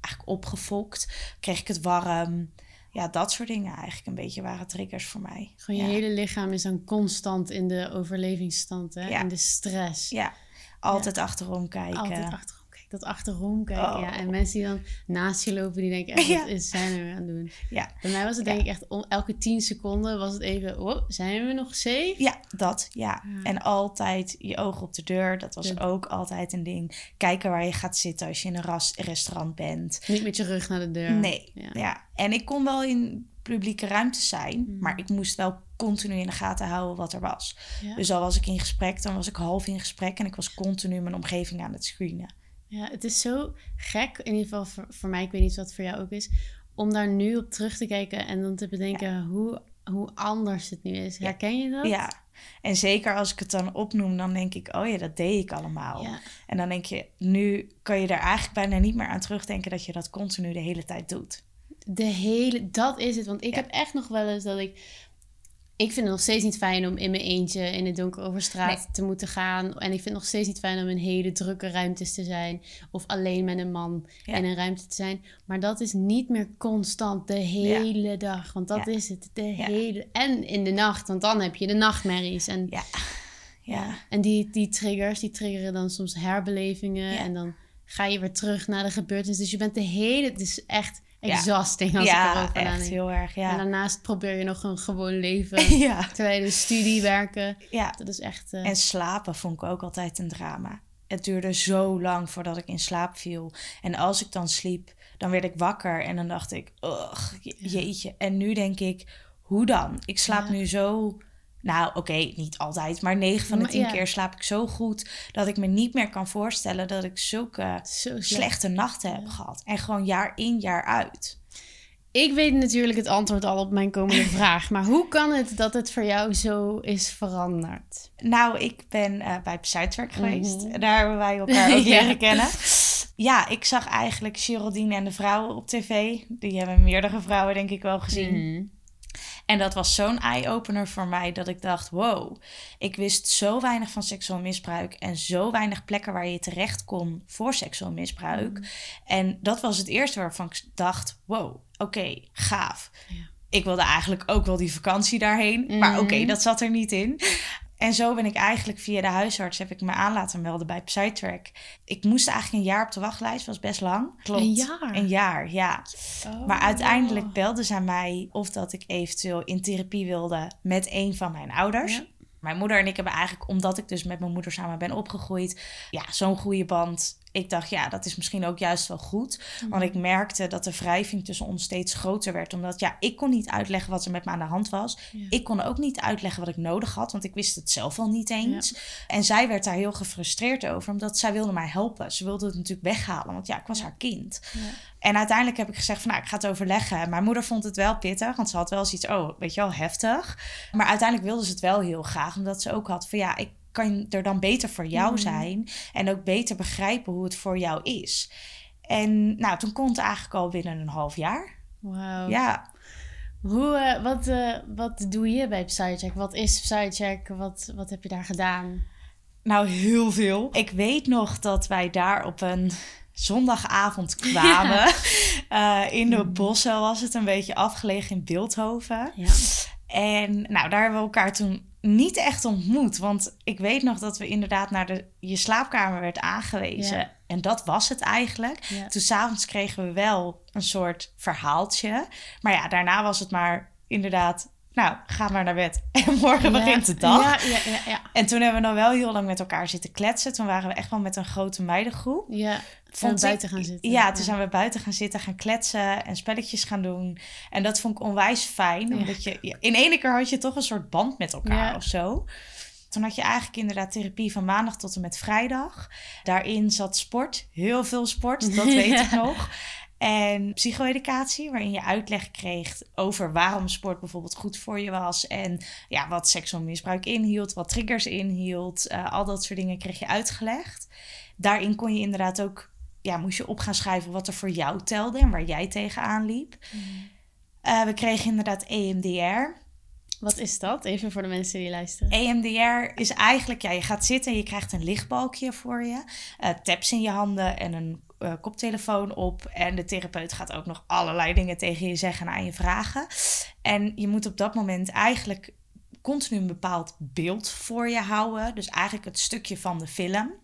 eigenlijk opgefokt, kreeg ik het warm. Ja, dat soort dingen eigenlijk een beetje waren triggers voor mij. Gewoon je ja. hele lichaam is dan constant in de overlevingsstand, hè? Ja. In de stress. Ja, altijd achterom kijken. Altijd achterom. Dat achterom kijken, Oh. ja. En mensen die dan naast je lopen, die denken echt, wat is zijn we aan het doen? Ja. Bij mij was het denk ik echt, om, elke tien seconden was het even, oh, zijn we nog safe? Ja, dat, ja. En altijd je ogen op de deur, dat was ook altijd een ding. Kijken waar je gaat zitten als je in een ras- restaurant bent. Niet met je rug naar de deur. Nee, Ja. En ik kon wel in publieke ruimtes zijn, Mhm. maar ik moest wel continu in de gaten houden wat er was. Ja. Dus al was ik in gesprek, dan was ik half in gesprek en ik was continu mijn omgeving aan het screenen. Ja, het is zo gek, in ieder geval voor, voor mij, ik weet niet wat het voor jou ook is, om daar nu op terug te kijken en dan te bedenken hoe, hoe anders het nu is. Herken je dat? Ja, en zeker als ik het dan opnoem, dan denk ik, oh ja, dat deed ik allemaal. Ja. En dan denk je, nu kan je er eigenlijk bijna niet meer aan terugdenken dat je dat continu de hele tijd doet. De hele, dat is het. Want ik Ja. heb echt nog wel eens dat ik. Ik vind het nog steeds niet fijn om in mijn eentje in het donker over straat Nee. te moeten gaan. En ik vind het nog steeds niet fijn om in hele drukke ruimtes te zijn. Of alleen met een man Ja. in een ruimte te zijn. Maar dat is niet meer constant de hele dag. Want dat Ja. is het. De hele. En in de nacht. Want dan heb je de nachtmerries. En, Ja, ja, en die, die triggers, die triggeren dan soms herbelevingen. En dan ga je weer terug naar de gebeurtenis. Dus je bent de hele. Het is echt Ja. Exhausting als ik ja erover echt nadenk. heel erg. En Ja, daarnaast probeer je nog een gewoon leven. ja, terwijl je de studie werken. ja. Dat is echt. eh, En slapen vond ik ook altijd een drama. Het duurde zo lang voordat ik in slaap viel. En als ik dan sliep, dan werd ik wakker en dan dacht ik, ugh, jeetje. En nu denk ik, hoe dan? Ik slaap Ja. nu zo... Nou, oké, niet altijd, maar 9 van de Maar 10 ja. keer slaap ik zo goed dat ik me niet meer kan voorstellen dat ik zulke zo slechte nachten heb Ja. gehad. En gewoon jaar in, jaar uit. Ik weet natuurlijk het antwoord al op mijn komende vraag. Maar hoe kan het dat het voor jou zo is veranderd? Nou, ik ben eh, bij Zuidwerk geweest. Mhm. Daar hebben wij elkaar ook Ja. leren kennen. Ja, ik zag eigenlijk Geraldine en de vrouwen op tv. Die hebben meerdere vrouwen denk ik wel gezien. Mhm. En dat was zo'n eye-opener voor mij dat ik dacht: wow, ik wist zo weinig van seksueel misbruik en zo weinig plekken waar je terecht kon voor seksueel misbruik. Mm. En dat was het eerste waarvan ik dacht: wow, oké, gaaf. Ja. Ik wilde eigenlijk ook wel die vakantie daarheen, maar oké, Mhm. dat zat er niet in. En zo ben ik eigenlijk via de huisarts heb ik me aan laten melden bij Psytrack. Ik moest eigenlijk een jaar op de wachtlijst, was best lang. Klopt. Een jaar? Een jaar, ja. Oh. Maar uiteindelijk belden ze aan mij of dat ik eventueel in therapie wilde met een van mijn ouders. Ja. Mijn moeder en ik hebben eigenlijk, omdat ik dus met mijn moeder samen ben opgegroeid, ja, zo'n goede band. Ik dacht, ja, dat is misschien ook juist wel goed. Want ik merkte dat de wrijving tussen ons steeds groter werd. Omdat, ja, ik kon niet uitleggen wat er met me aan de hand was. Ja. Ik kon ook niet uitleggen wat ik nodig had, want ik wist het zelf al niet eens. En zij werd daar heel gefrustreerd over, omdat zij wilde mij helpen. Ze wilde het natuurlijk weghalen, want ja, ik was haar kind. Ja. En uiteindelijk heb ik gezegd van, nou, ik ga het overleggen. Mijn moeder vond het wel pittig, want ze had wel zoiets, oh, weet je wel, heftig. Maar uiteindelijk wilde ze het wel heel graag, omdat ze ook had van, ja, ik kan er dan beter voor jou Mhm. zijn en ook beter begrijpen hoe het voor jou is. En nou, toen kon het eigenlijk al binnen een half jaar. Wauw. Ja, Hoe, eh, wat, eh, wat doe je bij Psycheck? Wat is Psycheck? Wat, wat heb je daar gedaan? nou heel veel. Ik weet nog dat wij daar op een zondagavond kwamen. Eh, in de bossen was het een beetje afgelegen in Beeldhoven. Ja. En nou, daar hebben we elkaar toen niet echt ontmoet. Want ik weet nog dat we inderdaad naar de, je slaapkamer werd aangewezen. Ja. En dat was het eigenlijk. Ja. Toen s'avonds kregen we wel een soort verhaaltje. Maar ja, daarna was het maar inderdaad... Nou, ga maar naar bed. En morgen begint de dag. Ja, ja, ja. En toen hebben we nog wel heel lang met elkaar zitten kletsen. Toen waren we echt wel met een grote meidengroep. ja. Vond buiten gaan zitten. Ja, toen zijn we buiten gaan zitten, gaan kletsen en spelletjes gaan doen. En dat vond ik onwijs fijn. Omdat je, in ene keer had je toch een soort band met elkaar of zo. Toen had je eigenlijk inderdaad therapie van maandag tot en met vrijdag. Daarin zat sport, heel veel sport, dat weet ik nog. En psycho-educatie, waarin je uitleg kreeg over waarom sport bijvoorbeeld goed voor je was. En ja, wat seksueel misbruik inhield, wat triggers inhield. eh, al dat soort dingen kreeg je uitgelegd. Daarin kon je inderdaad ook, ja, moest je op gaan schrijven wat er voor jou telde en waar jij tegenaan liep. Eh, we kregen inderdaad EMDR. Wat is dat? Even voor de mensen die luisteren. EMDR is eigenlijk, ja, je gaat zitten en je krijgt een lichtbalkje voor je. eh taps in je handen en een eh, koptelefoon op. En de therapeut gaat ook nog allerlei dingen tegen je zeggen en aan je vragen. En je moet op dat moment eigenlijk continu een bepaald beeld voor je houden. Dus eigenlijk het stukje van de film.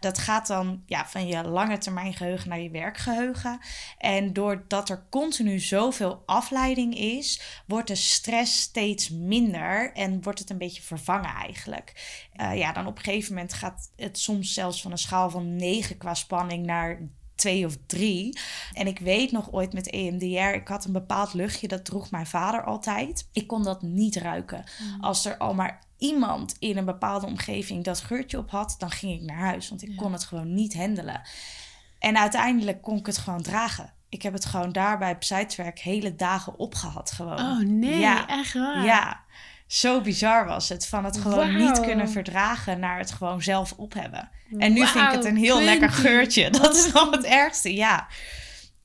Dat gaat dan ja, van je lange termijn geheugen naar je werkgeheugen. En doordat er continu zoveel afleiding is, wordt de stress steeds minder en wordt het een beetje vervangen eigenlijk. Eh, ja, dan op een gegeven moment gaat het soms zelfs van een schaal van 9 qua spanning naar twee of drie. En ik weet nog ooit met EMDR, ik had een bepaald luchtje, dat droeg mijn vader altijd. Ik kon dat niet ruiken. Als er al maar iemand in een bepaalde omgeving dat geurtje op had, dan ging ik naar huis, want ik Ja. kon het gewoon niet handelen. En uiteindelijk kon ik het gewoon dragen. Ik heb het gewoon daar bij Psytrack hele dagen opgehad gewoon. Oh nee, Ja. echt waar? Ja, zo bizar was het. Van het gewoon niet kunnen verdragen naar het gewoon zelf op hebben. En nu vind ik het een heel lekker geurtje. Dat is dan het ergste, ja.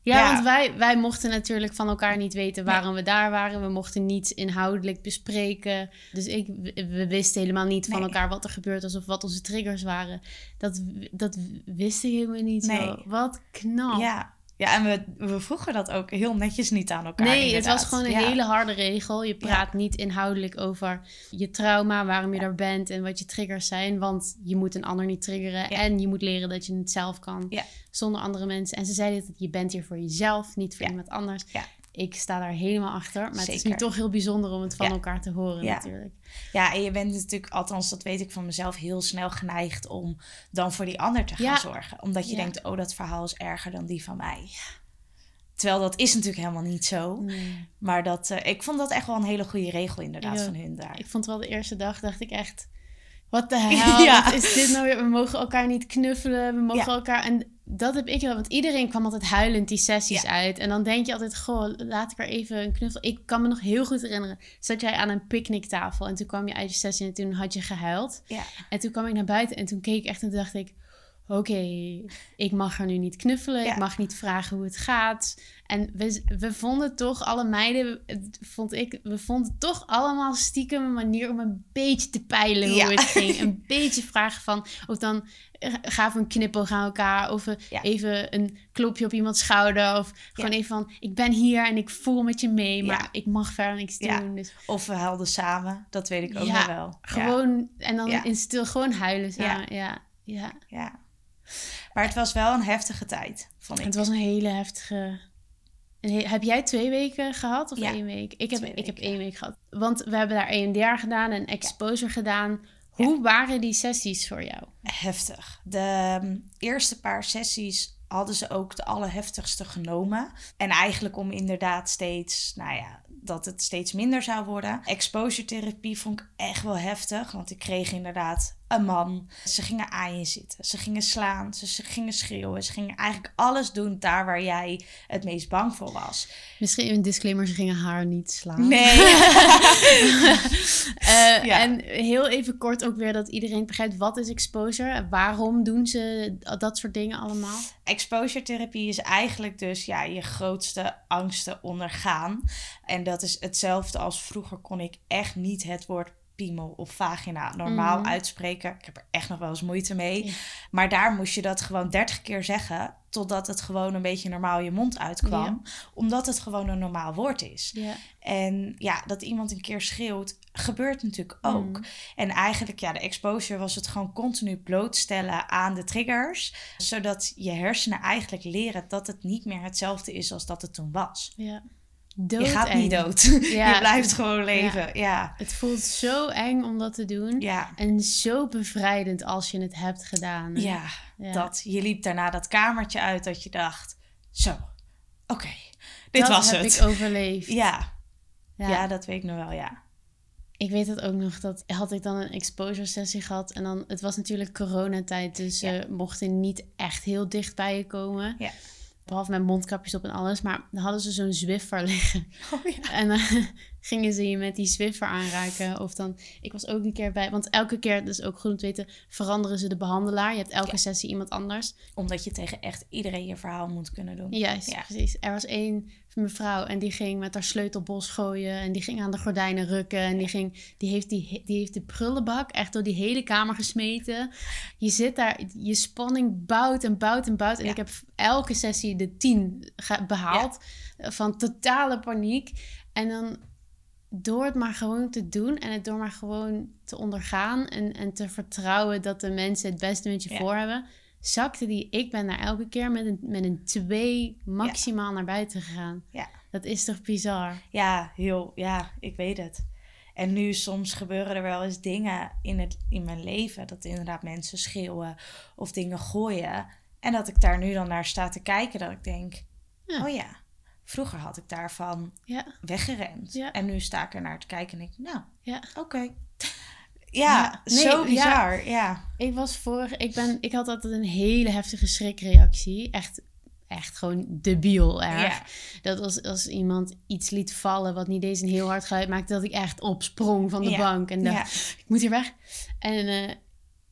Ja, Ja. want wij, wij mochten natuurlijk van elkaar niet weten waarom we daar waren. We mochten niets inhoudelijk bespreken. Dus ik, we wisten helemaal niet van elkaar wat er gebeurd was of wat onze triggers waren. Dat, dat wist ik helemaal niet Nee. zo. Wat knap. Ja, ja en we, we vroegen dat ook heel netjes niet aan elkaar. Nee, het was gewoon een Ja. hele harde regel. Je praat niet inhoudelijk over je trauma, waarom je daar bent en wat je triggers zijn. Want je moet een ander niet triggeren. En je moet leren dat je het zelf kan zonder andere mensen. En ze zeiden dat je bent hier voor jezelf, niet voor iemand anders. Ik sta daar helemaal achter. Maar het is nu toch heel bijzonder om het van Ja. elkaar te horen Ja. natuurlijk. Ja, en je bent natuurlijk, althans dat weet ik van mezelf, heel snel geneigd om dan voor die ander te gaan Ja. zorgen. Omdat je denkt, oh, dat verhaal is erger dan die van mij. Terwijl dat is natuurlijk helemaal niet zo. Nee. Maar dat, eh, ik vond dat echt wel een hele goede regel inderdaad van hun daar. Ik vond wel de eerste dag, dacht ik echt... Wat de hel, Ja. wat is dit nou weer? We mogen elkaar niet knuffelen, we mogen Ja. elkaar... En dat heb ik wel, want iedereen kwam altijd huilend die sessies Ja. uit. En dan denk je altijd, goh, laat ik er even een knuffel... Ik kan me nog heel goed herinneren, zat jij aan een picknicktafel... en toen kwam je uit je sessie en toen had je gehuild. Ja. En toen kwam ik naar buiten en toen keek ik echt en toen dacht ik... oké, ik mag haar nu niet knuffelen, Ja. ik mag niet vragen hoe het gaat. En we, we vonden toch, alle meiden, vond ik, we vonden toch allemaal stiekem een manier om een beetje te peilen hoe Ja. het ging. Een beetje vragen van, of dan eh, gaven we een knipoog aan elkaar, of eh, Ja. even een klopje op iemands schouder, of gewoon even van, ik ben hier en ik voel met je mee, maar ik mag verder niks doen. Dus Of we huilden samen, dat weet ik ook nog wel. Ja, gewoon, en dan in stil gewoon huilen samen. Ja, ja. ja. Maar het was wel een heftige tijd, vond ik. Het was een hele heftige. he- heb jij twee weken gehad of Ja, één week? Ik heb, ik heb één week gehad. Want we hebben daar EMDR gedaan en exposure gedaan. Hoe waren die sessies voor jou? heftig. De um, eerste paar sessies hadden ze ook de allerheftigste genomen. En eigenlijk om inderdaad steeds, nou ja, dat het steeds minder zou worden. Exposure therapie vond ik echt wel heftig, want ik kreeg inderdaad een man. Ze gingen aan je zitten, ze gingen slaan, ze, ze gingen schreeuwen. Ze gingen eigenlijk alles doen daar waar jij het meest bang voor was. Misschien een disclaimer, ze gingen haar niet slaan. Nee. Eh, Ja. En heel even kort ook weer dat iedereen begrijpt wat is exposure en waarom doen ze dat soort dingen allemaal. Exposure therapie is eigenlijk dus ja, je grootste angsten ondergaan. En dat is hetzelfde als vroeger kon ik echt niet het woord piemel of vagina normaal Mhm. uitspreken. Ik heb er echt nog wel eens moeite mee. Ja. Maar daar moest je dat gewoon 30 keer zeggen totdat het gewoon een beetje normaal je mond uitkwam. Omdat het gewoon een normaal woord is. Ja. En ja, dat iemand een keer schreeuwt, gebeurt natuurlijk ook. Mm. En eigenlijk, ja, de exposure was het gewoon continu blootstellen aan de triggers. Zodat je hersenen eigenlijk leren dat het niet meer hetzelfde is als dat het toen was. ja. Je gaat niet dood. Ja. je blijft gewoon leven. Ja. Het voelt zo eng om dat te doen. Ja. En zo bevrijdend als je het hebt gedaan. Ja. Dat. Je liep daarna dat kamertje uit dat je dacht, zo, oké, dit Dat was heb het. ik overleefd. Ja. Ja. Ja. dat weet ik nog wel, ja. Ik weet het ook nog, dat had ik dan een exposure sessie gehad. En dan, het was natuurlijk coronatijd, dus ze Ja. mochten niet echt heel dicht bij je komen. Ja. Behalve met mondkapjes op en alles. Maar dan hadden ze zo'n Zwiffer liggen. Oh, ja. En dan gingen ze je met die Zwiffer aanraken. Of dan, ik was ook een keer bij, want elke keer, dus ook goed om te weten, veranderen ze de behandelaar. Je hebt elke Ja. sessie iemand anders. Omdat je tegen echt iedereen je verhaal moet kunnen doen. Juist, Ja. precies. Er was één mevrouw en die ging met haar sleutelbos gooien en die ging aan de gordijnen rukken en die, ging, die, heeft die, die heeft de prullenbak echt door die hele kamer gesmeten. Je zit daar, je spanning bouwt en bouwt en bouwt. En Ja. ik heb elke sessie de tien ge- behaald van totale paniek. En dan door het maar gewoon te doen en het door maar gewoon te ondergaan en, en te vertrouwen dat de mensen het beste met je Ja. voor hebben, zakte die. Ik ben daar elke keer met een, met een twee maximaal naar buiten gegaan. Ja. Dat is toch bizar? Ja, heel, ja, ik weet het. En nu soms gebeuren er wel eens dingen in, het, in mijn leven. Dat inderdaad mensen schreeuwen of dingen gooien. En dat ik daar nu dan naar sta te kijken. Dat ik denk, Ja. oh ja, vroeger had ik daarvan Ja, weggerend. Ja. En nu sta ik er naar te kijken en denk, nou, ja. oké. Ja, nee, zo bizar. Ja. Ik was vorig, ik ben, ik had altijd een hele heftige schrikreactie. Echt, echt gewoon debiel erg. Dat als, als iemand iets liet vallen wat niet eens een heel hard geluid maakte, dat ik echt opsprong van de bank en dacht, ik moet hier weg. En eh,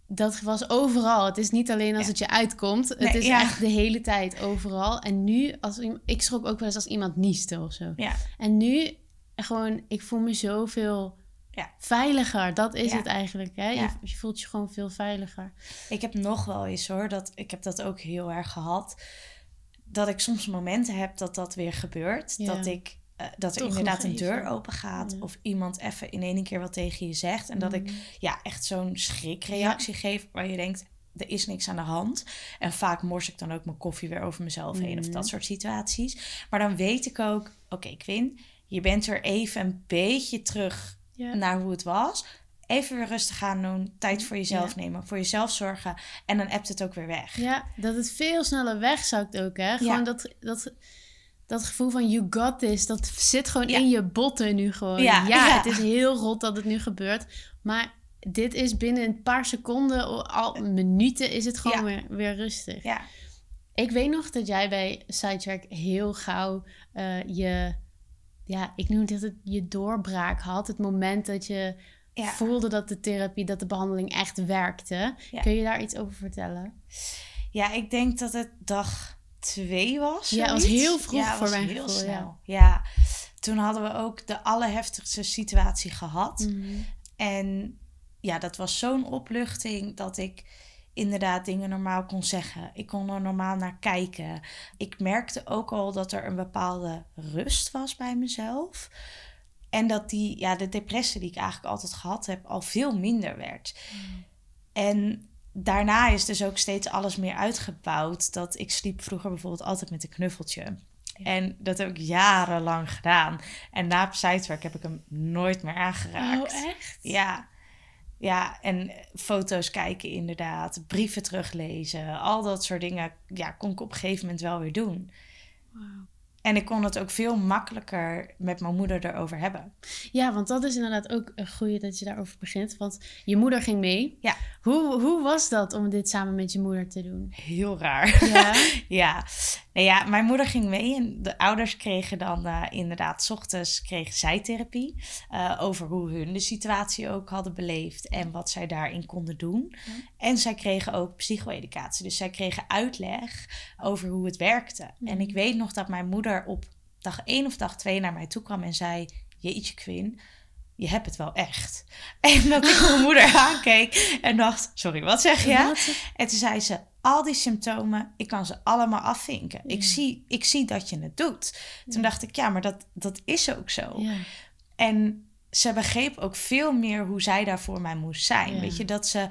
dat was overal. Het is niet alleen als het je uitkomt. Het is ja. echt de hele tijd overal. En nu, als, ik schrok ook wel eens als iemand nieste of zo. En nu, gewoon, ik voel me zoveel Ja. veiliger. Dat is Ja. het eigenlijk. Hè? Ja. Je, je voelt je gewoon veel veiliger. Ik heb nog wel eens hoor, dat, ik heb dat ook heel erg gehad. Dat ik soms momenten heb dat dat weer gebeurt. Dat ik eh, dat er inderdaad een deur open gaat. Of iemand even in één keer wat tegen je zegt. En dat ik Mm. ja, echt zo'n schrikreactie geef waar je denkt. Er is niks aan de hand. En vaak mors ik dan ook mijn koffie weer over mezelf heen. Of Mhm. dat soort situaties. Maar dan weet ik ook, oké Quinn, je bent er even een beetje terug Naar hoe het was. Even weer rustig aan doen. Tijd voor jezelf nemen. Voor jezelf zorgen. En dan appt het ook weer weg. Ja, dat het veel sneller wegzakt ook, hè? Gewoon Ja. dat, dat, dat gevoel van you got this, dat zit gewoon Ja. in je botten nu gewoon. Ja, Ja, ja. het is heel rot dat het nu gebeurt, maar dit is binnen een paar seconden, al minuten, is het gewoon Ja. weer, weer rustig. Ja. Ik weet nog dat jij bij Sidetrack heel gauw eh, je, ja, ik noem het je doorbraak had. Het moment dat je Ja. voelde dat de therapie, dat de behandeling echt werkte. Ja. Kun je daar iets over vertellen? Ja, ik denk dat het dag twee was. Ja, het was heel vroeg ja, voor mijn heel gevoel, ja. snel. Ja. Toen hadden we ook de allerheftigste situatie gehad. Mhm. En ja, dat was zo'n opluchting dat ik inderdaad dingen normaal kon zeggen. Ik kon er normaal naar kijken. Ik merkte ook al dat er een bepaalde rust was bij mezelf. En dat die, ja, de depressie die ik eigenlijk altijd gehad heb, al veel minder werd. En daarna is dus ook steeds alles meer uitgebouwd. Dat ik sliep vroeger bijvoorbeeld altijd met een knuffeltje. En dat heb ik jarenlang gedaan. En na Psytwerk heb ik hem nooit meer aangeraakt. Oh, echt? Ja. Ja, en foto's kijken inderdaad, brieven teruglezen, al dat soort dingen, ja, kon ik op een gegeven moment wel weer doen. En ik kon het ook veel makkelijker met mijn moeder erover hebben. Ja, want dat is inderdaad ook een goede dat je daarover begint. Want je moeder ging mee. Ja. Hoe, hoe was dat om dit samen met je moeder te doen? Heel raar. Ja. ja. Nou ja, mijn moeder ging mee en de ouders kregen dan eh, inderdaad, 's ochtends kregen zij therapie eh, over hoe hun de situatie ook hadden beleefd en wat zij daarin konden doen. Ja. En zij kregen ook psycho-educatie, dus zij kregen uitleg over hoe het werkte. Mhm. En ik weet nog dat mijn moeder op dag 1 of dag 2 naar mij toe kwam en zei: Jeetje, Quinn. Je hebt het wel echt. En dat ik mijn moeder aankeek en dacht: Sorry, wat zeg je? Wat? En toen zei ze, al die symptomen, ik kan ze allemaal afvinken. Ik, zie, ik zie dat je het doet. Toen dacht ik, ja, maar dat, dat is ook zo. Ja. En ze begreep ook veel meer hoe zij daar voor mij moest zijn. Weet je, dat ze...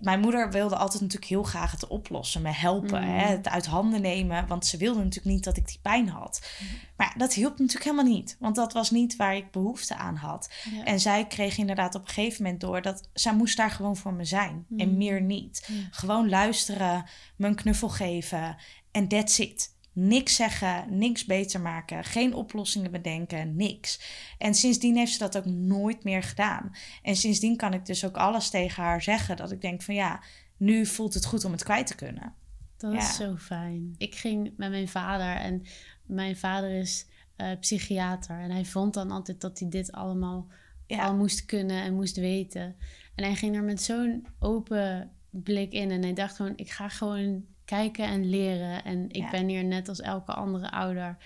Mijn moeder wilde altijd natuurlijk heel graag het oplossen, me helpen, Mm. hè, het uit handen nemen. Want ze wilde natuurlijk niet dat ik die pijn had. Mm. Maar dat hielp natuurlijk helemaal niet. Want dat was niet waar ik behoefte aan had. Ja. En zij kreeg inderdaad op een gegeven moment door dat zij moest daar gewoon voor me zijn. En Mm. meer niet. Gewoon luisteren, me een knuffel geven en that's it. Niks zeggen, niks beter maken, geen oplossingen bedenken, niks. En sindsdien heeft ze dat ook nooit meer gedaan. En sindsdien kan ik dus ook alles tegen haar zeggen. Dat ik denk van ja, nu voelt het goed om het kwijt te kunnen. Dat Ja. is zo fijn. Ik ging met mijn vader en mijn vader is eh, psychiater. En hij vond dan altijd dat hij dit allemaal Ja. al moest kunnen en moest weten. En hij ging er met zo'n open blik in. En hij dacht gewoon, ik ga gewoon kijken en leren. En ik Ja. ben hier net als elke andere ouder.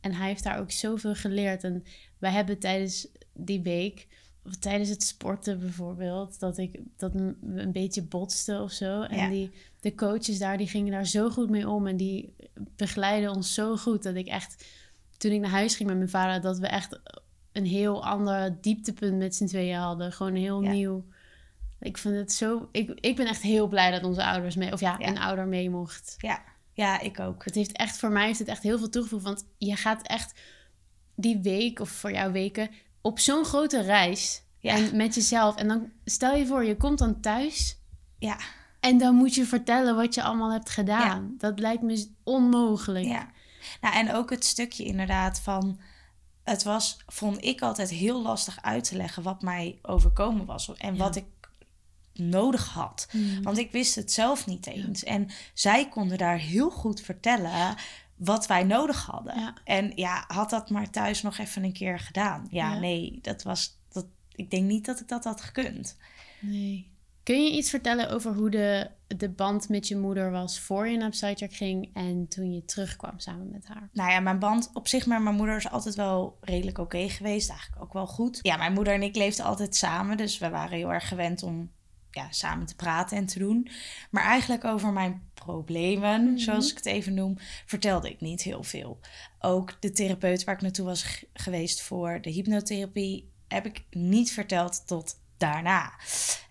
En hij heeft daar ook zoveel geleerd. En wij hebben tijdens die week, of tijdens het sporten bijvoorbeeld, dat ik dat een beetje botste of zo. En Ja. die, de coaches daar, die gingen daar zo goed mee om. En die begeleiden ons zo goed dat ik echt, toen ik naar huis ging met mijn vader, dat we echt een heel ander dieptepunt met z'n tweeën hadden. Gewoon heel Ja. nieuw. Ik vind het zo. Ik, ik ben echt heel blij dat onze ouders mee, of ja, Ja. een ouder mee mocht. Ja, ja ik ook. Het heeft echt voor mij heeft het echt heel veel toegevoegd. Want je gaat echt die week of voor jouw weken op zo'n grote reis. Ja. En met jezelf. En dan stel je voor, je komt dan thuis. Ja, En dan moet je vertellen wat je allemaal hebt gedaan. Dat lijkt me onmogelijk. ja. Nou, en ook het stukje inderdaad van... Het was, vond ik altijd heel lastig uit te leggen wat mij overkomen was. En Ja. wat ik nodig had. Mm. Want ik wist het zelf niet eens. En zij konden daar heel goed vertellen wat wij nodig hadden. Ja. En ja, had dat maar thuis nog even een keer gedaan. Ja, Ja. nee, dat was. Dat, ik denk niet dat ik dat had gekund. Nee. Kun je iets vertellen over hoe de, de band met je moeder was voor je naar Psychiatric ging en toen je terugkwam samen met haar? Nou ja, mijn band op zich met mijn moeder is altijd wel redelijk oké geweest. Eigenlijk ook wel goed. Ja, mijn moeder en ik leefden altijd samen. Dus we waren heel erg gewend om ja, samen te praten en te doen. Maar eigenlijk over mijn problemen, Mhm. zoals ik het even noem, vertelde ik niet heel veel. Ook de therapeut waar ik naartoe was geweest voor de hypnotherapie, heb ik niet verteld tot daarna.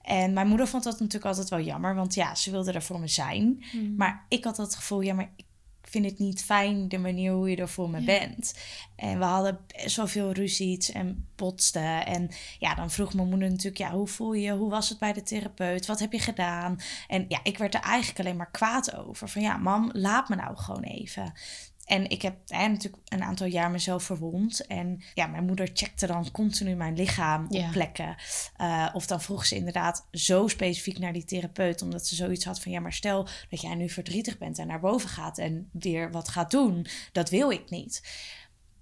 En mijn moeder vond dat natuurlijk altijd wel jammer, want ja, ze wilde er voor me zijn. Mm. Maar ik had het gevoel, ja, maar ik vind het niet fijn de manier hoe je er voor me Ja. bent. En we hadden best wel veel ruzies en botsten. En ja, dan vroeg mijn moeder natuurlijk, ja, hoe voel je? Hoe was het bij de therapeut? Wat heb je gedaan? En ja, ik werd er eigenlijk alleen maar kwaad over. Van ja, mam, laat me nou gewoon even. En ik heb hè, natuurlijk een aantal jaar mezelf verwond. En ja, mijn moeder checkte dan continu mijn lichaam Ja. op plekken. Eh, of dan vroeg ze inderdaad zo specifiek naar die therapeut. Omdat ze zoiets had van... ja, maar stel dat jij nu verdrietig bent en naar boven gaat... en weer wat gaat doen. Dat wil ik niet.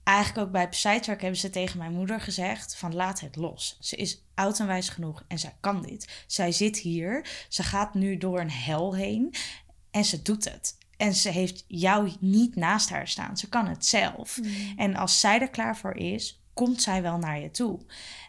Eigenlijk ook bij Psytrack hebben ze tegen mijn moeder gezegd... van laat het los. Ze is oud en wijs genoeg en zij kan dit. Zij zit hier. Ze gaat nu door een hel heen. En ze doet het. En ze heeft jou niet naast haar staan. Ze kan het zelf. Mm. En als zij er klaar voor is, komt zij wel naar je toe.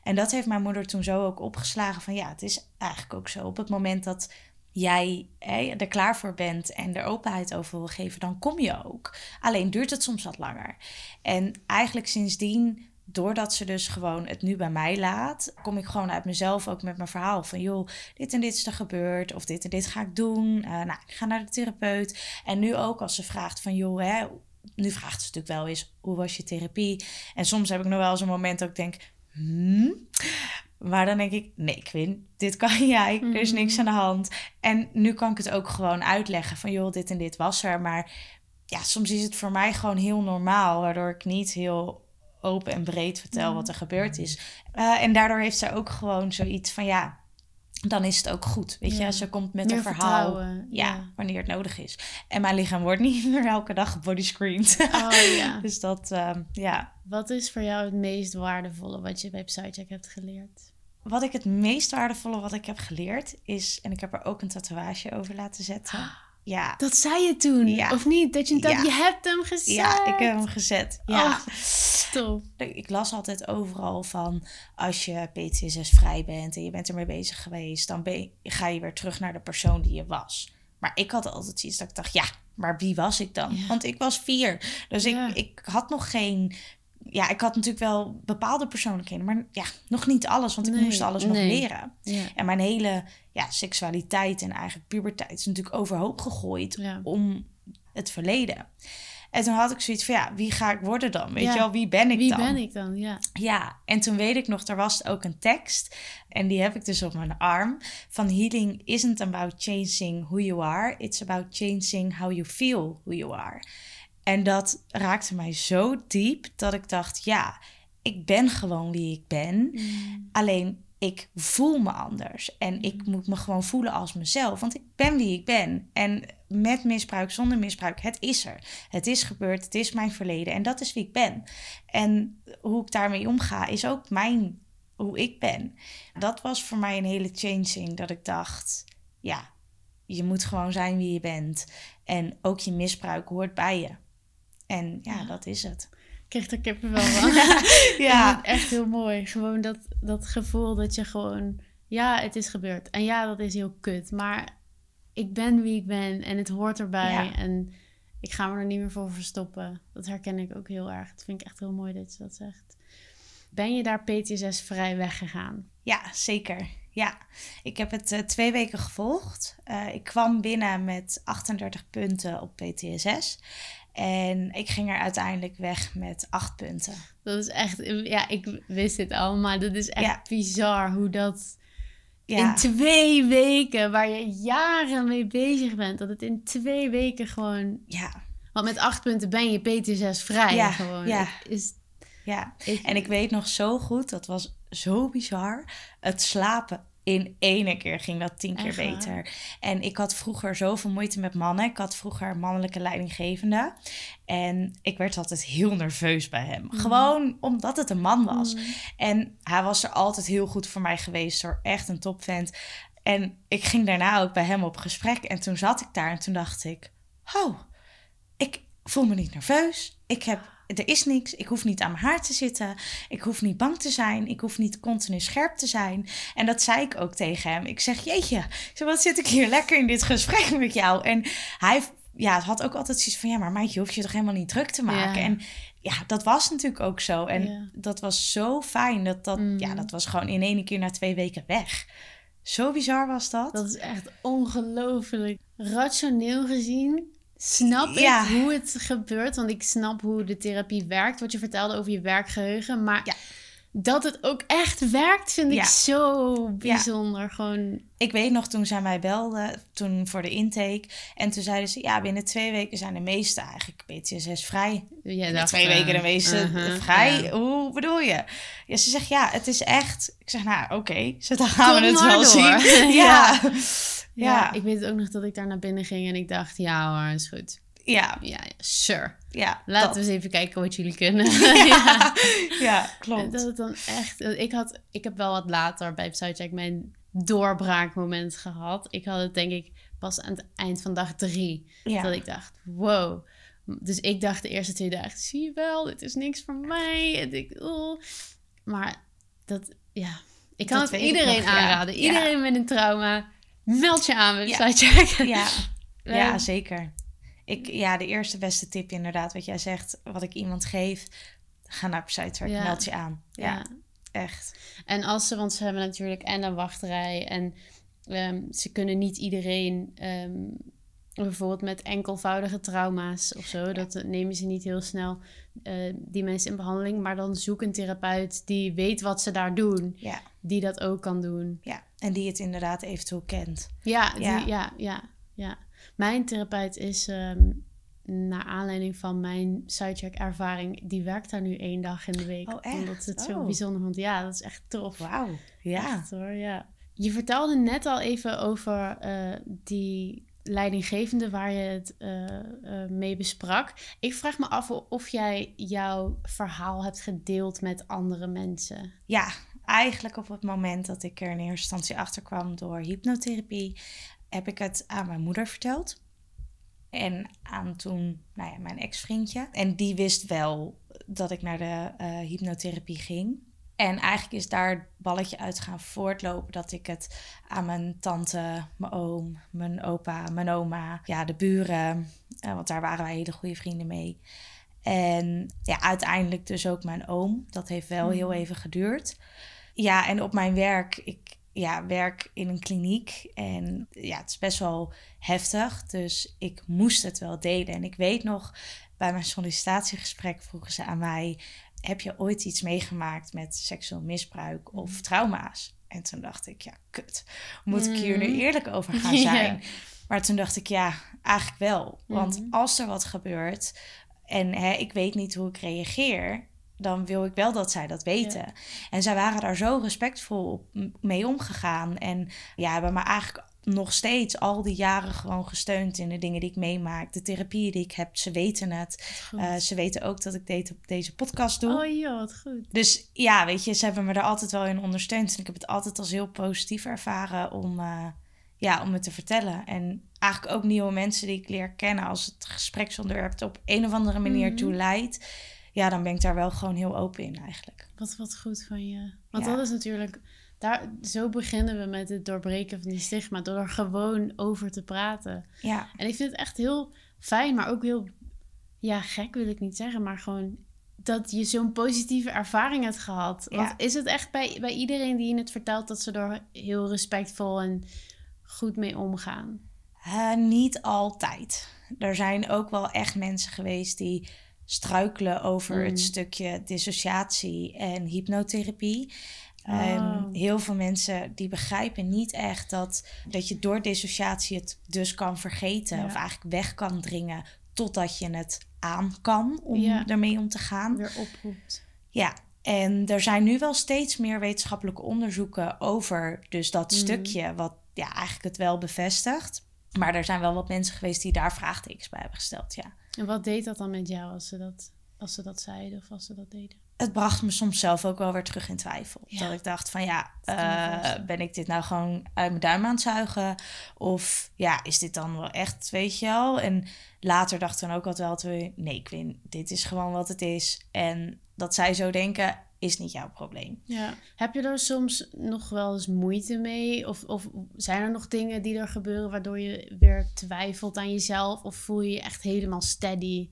En dat heeft mijn moeder toen zo ook opgeslagen van ja, het is eigenlijk ook zo. Op het moment dat jij hè, er klaar voor bent en er openheid over wil geven, dan kom je ook. Alleen duurt het soms wat langer. En eigenlijk sindsdien doordat ze dus gewoon het nu bij mij laat, kom ik gewoon uit mezelf ook met mijn verhaal van joh, dit en dit is er gebeurd of dit en dit ga ik doen. Uh, nou, ik ga naar de therapeut. En nu ook als ze vraagt van joh, hè, nu vraagt ze natuurlijk wel eens hoe was je therapie? En soms heb ik nog wel eens een moment dat ik denk, hmm? Maar dan denk ik, nee Quinn, dit kan jij. Er is niks aan de hand. En nu kan ik het ook gewoon uitleggen van joh, dit en dit was er. Maar ja, soms is het voor mij gewoon heel normaal, waardoor ik niet heel open en breed vertel wat er gebeurd is. Uh, en daardoor heeft zij ook gewoon zoiets van ja, dan is het ook goed. Weet Ja. je, ze komt met Meer een verhaal. Ja, ja. wanneer het nodig is. En mijn lichaam wordt niet meer elke dag bodyscreened. Oh ja. dus dat, ehm, ja. Wat is voor jou het meest waardevolle wat je bij Psycheck hebt geleerd? Wat ik het meest waardevolle wat ik heb geleerd is, en ik heb er ook een tatoeage over laten zetten. Ja, Dat zei je toen, Ja. of niet? Dat je, dat, Ja. je hebt hem gezet. ja ik heb hem gezet. Ja. Oh. Ik las altijd overal van als je PTSS vrij bent en je bent ermee bezig geweest, dan ben je- ga je weer terug naar de persoon die je was. Maar ik had altijd iets dat ik dacht, ja, maar wie was ik dan? Ja. Want ik was vier. Dus ik, ik had nog geen. Ja, ik had natuurlijk wel bepaalde persoonlijkheden, maar ja, nog niet alles, want ik Nee, moest alles nog nee. leren. Ja. En mijn hele ja, seksualiteit en eigenlijk puberteit is natuurlijk overhoop gegooid Ja. om het verleden. En toen had ik zoiets van, ja, wie ga ik worden dan? Weet Ja. je wel, wie ben ik Wie dan? ben ik dan? Ja. Ja, en toen weet ik nog, er was ook een tekst. En die heb ik dus op mijn arm. Van healing isn't about changing who you are. It's about changing how you feel who you are. En dat raakte mij zo diep dat ik dacht, ja, ik ben gewoon wie ik ben. Alleen ik voel me anders. En ik moet me gewoon voelen als mezelf. Want ik ben wie ik ben. En met misbruik, zonder misbruik, het is er. Het is gebeurd, het is mijn verleden. En dat is wie ik ben. En hoe ik daarmee omga, is ook mijn, hoe ik ben. Dat was voor mij een hele changing. Dat ik dacht, ja, je moet gewoon zijn wie je bent. En ook je misbruik hoort bij je. En ja, Ja. dat is het. Ik kreeg er kippenvel van. Ja. Echt heel mooi. Gewoon dat, dat gevoel dat je gewoon... Ja, het is gebeurd. En ja, dat is heel kut. Maar ik ben wie ik ben. En het hoort erbij. Ja. En ik ga me er niet meer voor verstoppen. Dat herken ik ook heel erg. Dat vind ik echt heel mooi dat je dat zegt. Ben je daar PTSS vrij weggegaan? Ja, zeker. Ja, ik heb het eh, twee weken gevolgd. Eh, ik kwam binnen met 38 punten op PTSS. En ik ging er uiteindelijk weg met 8 punten. Dat is echt... Ja, ik wist dit al. Maar dat is echt Ja. bizar hoe dat... Ja, In twee weken, waar je jaren mee bezig bent, dat het in twee weken gewoon. ja, Want met acht punten ben je PTSS vrij. Ja, gewoon. ja. Is, ja. En ik weet nog zo goed, dat was zo bizar. Het slapen in ene keer ging dat tien keer Echt beter. En ik had vroeger zoveel moeite met mannen. Ik had vroeger mannelijke leidinggevende. En ik werd altijd heel nerveus bij hem. Gewoon omdat het een man was. Mm. En hij was er altijd heel goed voor mij geweest hoor. Echt een topvent. En ik ging daarna ook bij hem op gesprek. En toen zat ik daar en toen dacht ik... Oh, ik voel me niet nerveus. Ik heb... Er is niks. Ik hoef niet aan mijn haar te zitten. Ik hoef niet bang te zijn. Ik hoef niet continu scherp te zijn. En dat zei ik ook tegen hem. Ik zeg, jeetje, wat zit ik hier lekker in dit gesprek met jou? En hij ja, had ook altijd zoiets van... Ja, maar meidje, hoef je toch helemaal niet druk te maken? Ja. En ja, dat was natuurlijk ook zo. En Ja. dat was zo fijn. Dat, dat, Mm. ja, dat was gewoon in één keer na twee weken weg. Zo bizar was dat. Dat is echt ongelooflijk. Rationeel gezien snap ik Ja. hoe het gebeurt. Want ik snap hoe de therapie werkt. Wat je vertelde over je werkgeheugen. Maar Ja. dat het ook echt werkt, vind Ja. ik zo bijzonder. Gewoon, Ik weet nog toen zij mij belde, toen voor de intake. En toen zeiden ze, ja, binnen twee weken zijn de meeste eigenlijk PTSS vrij. dacht, twee eh, weken de meeste uh-huh, vrij? ja. Hoe bedoel je? Ja, ze zegt, ja, het is echt... Ik zeg, nou, oké, zo dan gaan Kom we het wel door. zien. Ja. Ja. Ik weet ook nog dat ik daar naar binnen ging en ik dacht, ja hoor, is goed. Ja, Ja, sure. ja. Laten dat. we eens even kijken wat jullie kunnen. Ja, ja klopt. Dat het dan echt... Ik, had, ik heb wel wat later bij Psycheck mijn doorbraakmoment gehad. Ik had het denk ik pas aan het eind van dag drie. Ja. Dat ik dacht, wow. Dus ik dacht de eerste twee dagen, zie je wel, dit is niks voor mij. En ik, oh. Maar dat, ja. Ik kan Dat het iedereen nog, aanraden. Iedereen met een trauma, meld je aan bij Ja. Sidecheck. Ja, ja Ehm, zeker. Ik, ja, de eerste beste tip inderdaad, wat jij zegt, wat ik iemand geef, ga naar Psytrack, Ja. meld je aan. Ja, ja. echt. En als ze, want ze hebben natuurlijk en een wachtrij en ehm, ze kunnen niet iedereen, ehm, bijvoorbeeld met enkelvoudige trauma's of zo, dat eh, nemen ze niet heel snel eh, die mensen in behandeling, maar dan zoek een therapeut die weet wat ze daar doen, Ja, die dat ook kan doen. ja. En die het inderdaad eventueel kent. Ja, die- Ja. ja. ja, ja, Mijn therapeut is, ehm, naar aanleiding van mijn sidecheck ervaring, die werkt daar nu één dag in de week. Oh, echt? Omdat het zo Oh. bijzonder vond. Ja, dat is echt tof. Wauw. Ja. Echt hoor, ja. Je vertelde net al even over eh, die leidinggevende waar je het eh, eh, mee besprak. Ik vraag me af of jij jouw verhaal hebt gedeeld met andere mensen. Ja, eigenlijk op het moment dat ik er in eerste instantie achter kwam door hypnotherapie, heb ik het aan mijn moeder verteld. En aan toen, nou ja, mijn ex-vriendje. En die wist wel dat ik naar de eh, hypnotherapie ging. En eigenlijk is daar het balletje uit gaan voortlopen dat ik het aan mijn tante, mijn oom, mijn opa, mijn oma, ja, de buren, eh, want daar waren wij hele goede vrienden mee. En ja, uiteindelijk dus ook mijn oom. Dat heeft wel heel even geduurd. Ja, en op mijn werk, ik ja, werk in een kliniek en ja, het is best wel heftig. Dus ik moest het wel delen. En ik weet nog, bij mijn sollicitatiegesprek vroegen ze aan mij... heb je ooit iets meegemaakt met seksueel misbruik of trauma's? En toen dacht ik, ja, kut. Moet ik hier nu Mhm. eerlijk over gaan zijn? Maar toen dacht ik, ja, eigenlijk wel. Want Mhm. als er wat gebeurt en hè, ik weet niet hoe ik reageer, dan wil ik wel dat zij dat weten. En zij waren daar zo respectvol mee omgegaan. En ja, hebben me eigenlijk nog steeds al die jaren gewoon gesteund in de dingen die ik meemaak. De therapieën die ik heb, ze weten het. Eh, ze weten ook dat ik deze, deze podcast doe. oh joh, wat goed. Dus ja, weet je, ze hebben me er altijd wel in ondersteund. En ik heb het altijd als heel positief ervaren om, eh, ja, om het te vertellen. En eigenlijk ook nieuwe mensen die ik leer kennen als het gespreksonderwerp op een of andere manier Mhm. toe leidt. Ja, dan ben ik daar wel gewoon heel open in eigenlijk. Wat, wat goed van je. Want Ja. dat is natuurlijk... Daar, zo beginnen we met het doorbreken van die stigma. Door er gewoon over te praten. Ja, En ik vind het echt heel fijn, maar ook heel... Ja, gek wil ik niet zeggen, maar gewoon... Dat je zo'n positieve ervaring hebt gehad. Ja. Want is het echt bij, bij iedereen die je het vertelt... dat ze er heel respectvol en goed mee omgaan? Eh, niet altijd. Er zijn ook wel echt mensen geweest die struikelen over Mm. het stukje dissociatie en hypnotherapie. Oh. Ehm, heel veel mensen die begrijpen niet echt dat, dat je door dissociatie het dus kan vergeten Ja. of eigenlijk weg kan dringen totdat je het aan kan om Ja. ermee om te gaan. Weer oproept. Ja, en er zijn nu wel steeds meer wetenschappelijke onderzoeken over dus dat Mhm. stukje wat ja, eigenlijk het wel bevestigt. Maar er zijn wel wat mensen geweest die daar vraagtekens bij hebben gesteld, ja. En wat deed dat dan met jou als ze dat, als ze dat zeiden of als ze dat deden? Het bracht me soms zelf ook wel weer terug in twijfel. Ja. Dat ik dacht van ja, eh, ben ik dit nou gewoon uit mijn duim aan het zuigen? Of ja, is dit dan wel echt, weet je wel? En later dacht ik dan ook altijd wel, nee Quinn, dit is gewoon wat het is. En dat zij zo denken, is niet jouw probleem. Ja. Heb je er soms nog wel eens moeite mee? Of, of zijn er nog dingen die er gebeuren waardoor je weer twijfelt aan jezelf? Of voel je je echt helemaal steady?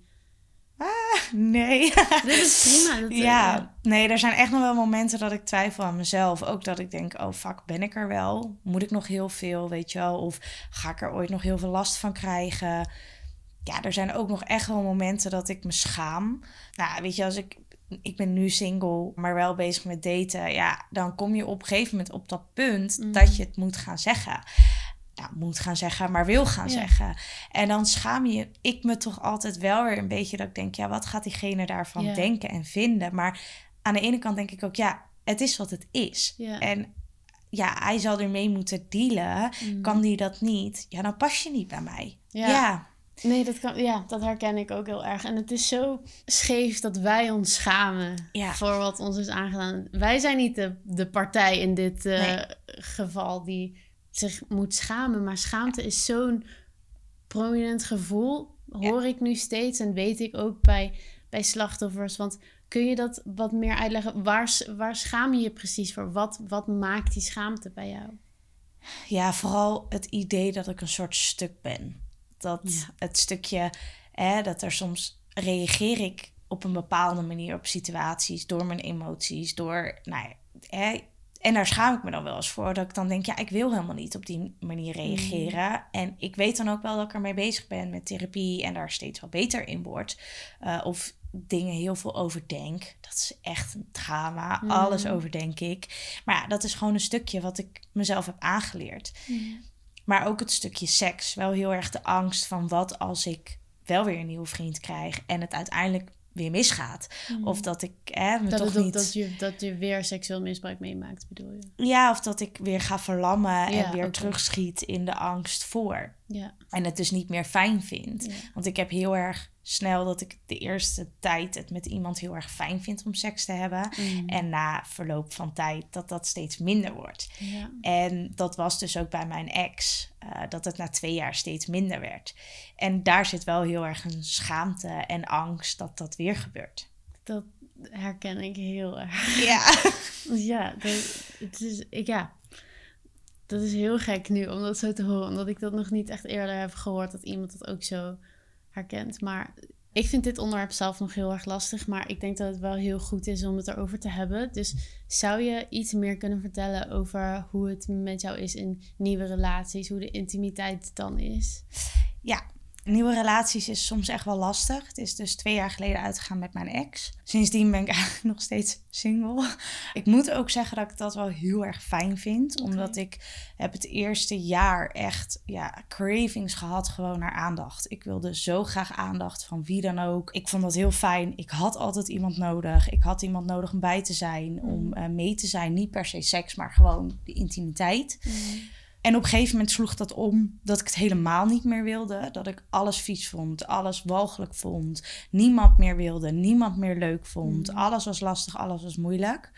Nee. Dit is prima. Dat, eh, Ja, nee, er zijn echt nog wel momenten dat ik twijfel aan mezelf. Ook dat ik denk, oh fuck, ben ik er wel? Moet ik nog heel veel, weet je wel? Of ga ik er ooit nog heel veel last van krijgen? Ja, er zijn ook nog echt wel momenten dat ik me schaam. Nou, weet je, als ik... Ik ben nu single, maar wel bezig met daten. Ja, dan kom je op een gegeven moment op dat punt Mhm. dat je het moet gaan zeggen. Nou, moet gaan zeggen, maar wil gaan Ja. zeggen. En dan schaam je ik me toch altijd wel weer een beetje dat ik denk, ja, wat gaat diegene daarvan Ja. denken en vinden? Maar aan de ene kant denk ik ook, ja, het is wat het is. Ja. En ja, hij zal ermee moeten dealen. Mm. Kan die dat niet? Ja, dan pas je niet bij mij. Ja. Nee, dat, kan, ja, dat herken ik ook heel erg. En het is zo scheef dat wij ons schamen Ja. voor wat ons is aangedaan. Wij zijn niet de, de partij in dit eh, Nee. geval die zich moet schamen. Maar schaamte is zo'n prominent gevoel, hoor ik nu steeds en weet ik ook bij, bij slachtoffers. Want kun je dat wat meer uitleggen? Waar, waar schaam je je precies voor? Wat, wat maakt die schaamte bij jou? Ja, vooral het idee dat ik een soort stuk ben. Dat het stukje, hè, dat er soms reageer ik op een bepaalde manier op situaties, door mijn emoties, door, nou hè, en daar schaam ik me dan wel eens voor. Dat ik dan denk, ja, ik wil helemaal niet op die manier mm. reageren. En ik weet dan ook wel dat ik ermee bezig ben met therapie en daar steeds wel beter in word. Uh, of dingen heel veel overdenk. Dat is echt een drama. Mm. Alles overdenk ik. Maar ja, dat is gewoon een stukje wat ik mezelf heb aangeleerd. Mm. Maar ook het stukje seks. Wel heel erg de angst van wat als ik wel weer een nieuwe vriend krijg en het uiteindelijk weer misgaat. Mm. Of dat ik hè, me dat toch niet... Dat je, dat je weer seksueel misbruik meemaakt, bedoel je? Ja, of dat ik weer ga verlammen en weer terugschiet in de angst voor. Ja. En het dus niet meer fijn vind. Want ik heb heel erg snel dat ik de eerste tijd het met iemand heel erg fijn vind om seks te hebben. Mm. En na verloop van tijd dat dat steeds minder wordt. Ja. En dat was dus ook bij mijn ex, uh, dat het na twee jaar steeds minder werd. En daar zit wel heel erg een schaamte en angst dat dat weer gebeurt. Dat herken ik heel erg. Ja. ja, dat, het is, ik, ja, dat is heel gek nu om dat zo te horen. Omdat ik dat nog niet echt eerder heb gehoord dat iemand dat ook zo herkent. Maar ik vind dit onderwerp zelf nog heel erg lastig. Maar ik denk dat het wel heel goed is om het erover te hebben. Dus zou je iets meer kunnen vertellen over hoe het met jou is in nieuwe relaties? Hoe de intimiteit dan is? Ja, nieuwe relaties is soms echt wel lastig. Het is dus twee jaar geleden uitgegaan met mijn ex. Sindsdien ben ik eigenlijk nog steeds single. Ik moet ook zeggen dat ik dat wel heel erg fijn vind. Omdat ik heb het eerste jaar echt ja, cravings gehad gewoon naar aandacht. Ik wilde zo graag aandacht van wie dan ook. Ik vond dat heel fijn. Ik had altijd iemand nodig. Ik had iemand nodig om bij te zijn, om mm. eh, mee te zijn. Niet per se seks, maar gewoon de intimiteit. Mm. En op een gegeven moment sloeg dat om dat ik het helemaal niet meer wilde. Dat ik alles vies vond, alles walgelijk vond. Niemand meer wilde, niemand meer leuk vond. Mm. Alles was lastig, alles was moeilijk.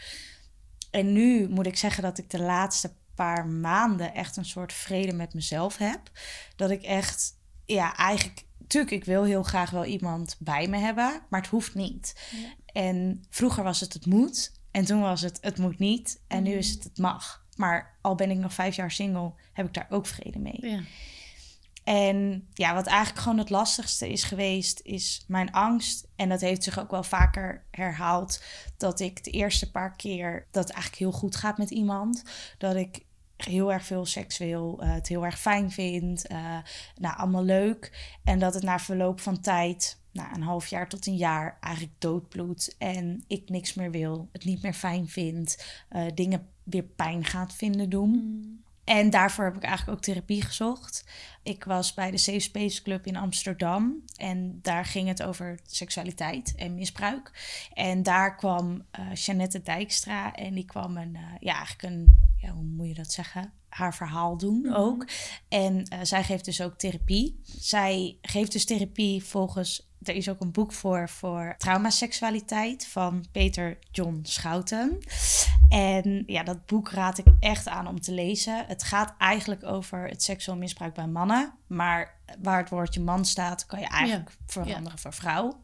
En nu moet ik zeggen dat ik de laatste paar maanden echt een soort vrede met mezelf heb. Dat ik echt, ja, eigenlijk, natuurlijk, ik wil heel graag wel iemand bij me hebben, maar het hoeft niet. En vroeger was het het moet. En toen was het het moet niet. En nu is mm. het het mag. Maar al ben ik nog vijf jaar single, heb ik daar ook vrede mee. Ja. En ja, wat eigenlijk gewoon het lastigste is geweest, is mijn angst. En dat heeft zich ook wel vaker herhaald. Dat ik de eerste paar keer dat het eigenlijk heel goed gaat met iemand. Dat ik heel erg veel seksueel uh, het heel erg fijn vind. Uh, nou, allemaal leuk. En dat het na verloop van tijd, na een half jaar tot een jaar, eigenlijk doodbloedt. En ik niks meer wil, het niet meer fijn vind. Uh, dingen weer pijn gaat vinden doen. Mm. En daarvoor heb ik eigenlijk ook therapie gezocht. Ik was bij de Safe Space Club in Amsterdam. En daar ging het over seksualiteit en misbruik. En daar kwam uh, Jeannette Dijkstra. En die kwam een, uh, ja, eigenlijk een, ja, hoe moet je dat zeggen? Haar verhaal doen mhm. ook. En uh, zij geeft dus ook therapie. Zij geeft dus therapie volgens er is ook een boek voor, voor traumaseksualiteit van Peter John Schouten. En ja, dat boek raad ik echt aan om te lezen. Het gaat eigenlijk over het seksueel misbruik bij mannen. Maar waar het woordje man staat, kan je eigenlijk veranderen voor vrouw.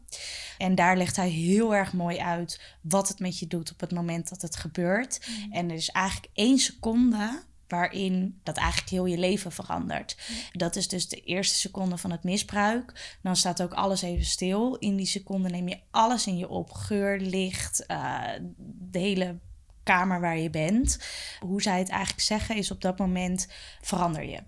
En daar legt hij heel erg mooi uit wat het met je doet op het moment dat het gebeurt. Mm. En er is eigenlijk één seconde waarin dat eigenlijk heel je leven verandert. Dat is dus de eerste seconde van het misbruik. Dan staat ook alles even stil. In die seconde neem je alles in je op. Geur, licht, uh, de hele kamer waar je bent. Hoe zij het eigenlijk zeggen is op dat moment verander je.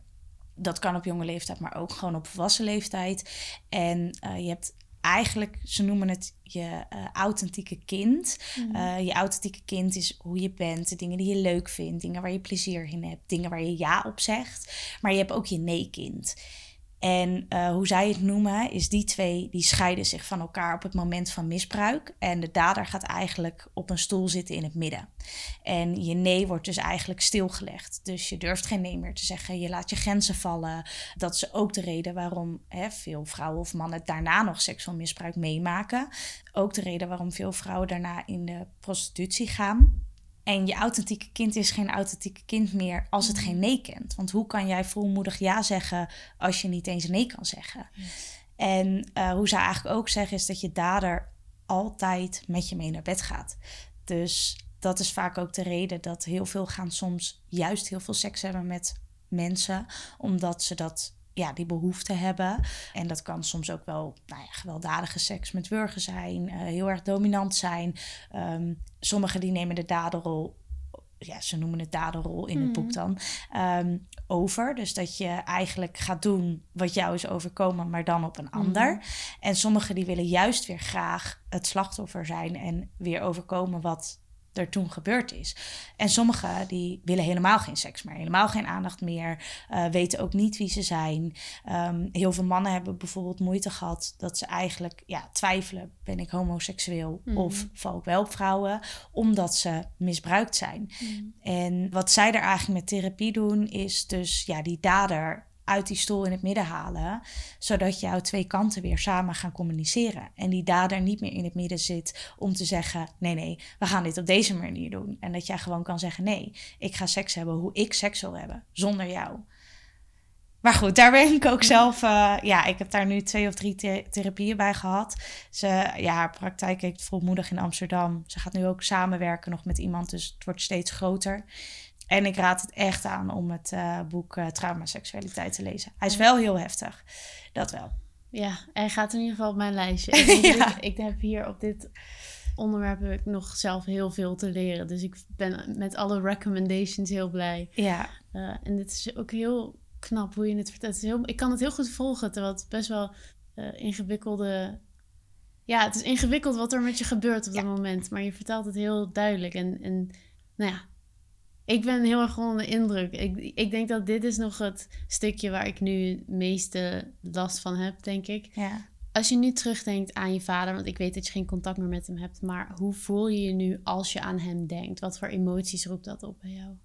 Dat kan op jonge leeftijd, maar ook gewoon op volwassen leeftijd. En uh, je hebt eigenlijk, ze noemen het je uh, authentieke kind. Mhm. Eh, je authentieke kind is hoe je bent, de dingen die je leuk vindt, dingen waar je plezier in hebt, dingen waar je ja op zegt. Maar je hebt ook je nee-kind. En uh, hoe zij het noemen, is die twee die scheiden zich van elkaar op het moment van misbruik. En de dader gaat eigenlijk op een stoel zitten in het midden. En je nee wordt dus eigenlijk stilgelegd. Dus je durft geen nee meer te zeggen. Je laat je grenzen vallen. Dat is ook de reden waarom hè, veel vrouwen of mannen daarna nog seksueel misbruik meemaken. Ook de reden waarom veel vrouwen daarna in de prostitutie gaan. En je authentieke kind is geen authentieke kind meer als het geen nee kent. Want hoe kan jij volmoedig ja zeggen als je niet eens nee kan zeggen? En uh, hoe zij eigenlijk ook zeggen is dat je dader altijd met je mee naar bed gaat. Dus dat is vaak ook de reden dat heel veel gaan soms juist heel veel seks hebben met mensen, omdat ze dat ja, die behoefte hebben. En dat kan soms ook wel nou ja, gewelddadige seks met wurgen zijn, uh, heel erg dominant zijn. Um, sommigen die nemen de daderrol ja, ze noemen het daderrol in het boek mhm. dan, um, over. Dus dat je eigenlijk gaat doen wat jou is overkomen, maar dan op een ander. Mhm. En sommigen die willen juist weer graag het slachtoffer zijn en weer overkomen wat er toen gebeurd is. En sommigen die willen helemaal geen seks meer, helemaal geen aandacht meer, uh, weten ook niet wie ze zijn. Um, heel veel mannen hebben bijvoorbeeld moeite gehad dat ze eigenlijk ja, twijfelen: ben ik homoseksueel mm. of val ik wel op vrouwen, omdat ze misbruikt zijn. Mm. En wat zij er eigenlijk met therapie doen, is dus ja, die dader uit die stoel in het midden halen, zodat jouw twee kanten weer samen gaan communiceren. En die dader niet meer in het midden zit om te zeggen: nee, nee, we gaan dit op deze manier doen. En dat jij gewoon kan zeggen: nee, ik ga seks hebben hoe ik seks wil hebben, zonder jou. Maar goed, daar ben ik ook zelf. Uh, ja, ik heb daar nu twee of drie therapieën bij gehad. Ze, ja, praktijk heeft volmoedig in Amsterdam. Ze gaat nu ook samenwerken nog met iemand, dus het wordt steeds groter. En ik raad het echt aan om het uh, boek uh, Trauma Seksualiteit te lezen. Hij is wel heel heftig, dat wel. Ja, hij gaat in ieder geval op mijn lijstje. Ik, ik heb hier op dit onderwerp heb ik nog zelf heel veel te leren. Dus ik ben met alle recommendations heel blij. Ja. Uh, en dit is ook heel knap hoe je het vertelt. Het is heel, ik kan het heel goed volgen, terwijl het best wel ingewikkelde... Ja, het is ingewikkeld wat er met je gebeurt op dat moment. Maar je vertelt het heel duidelijk. En, en nou ja, ik ben heel erg onder de indruk. Ik, ik denk dat dit is nog het stukje waar ik nu het meeste last van heb, denk ik. Ja. Als je nu terugdenkt aan je vader, want ik weet dat je geen contact meer met hem hebt, maar hoe voel je je nu als je aan hem denkt? Wat voor emoties roept dat op bij jou?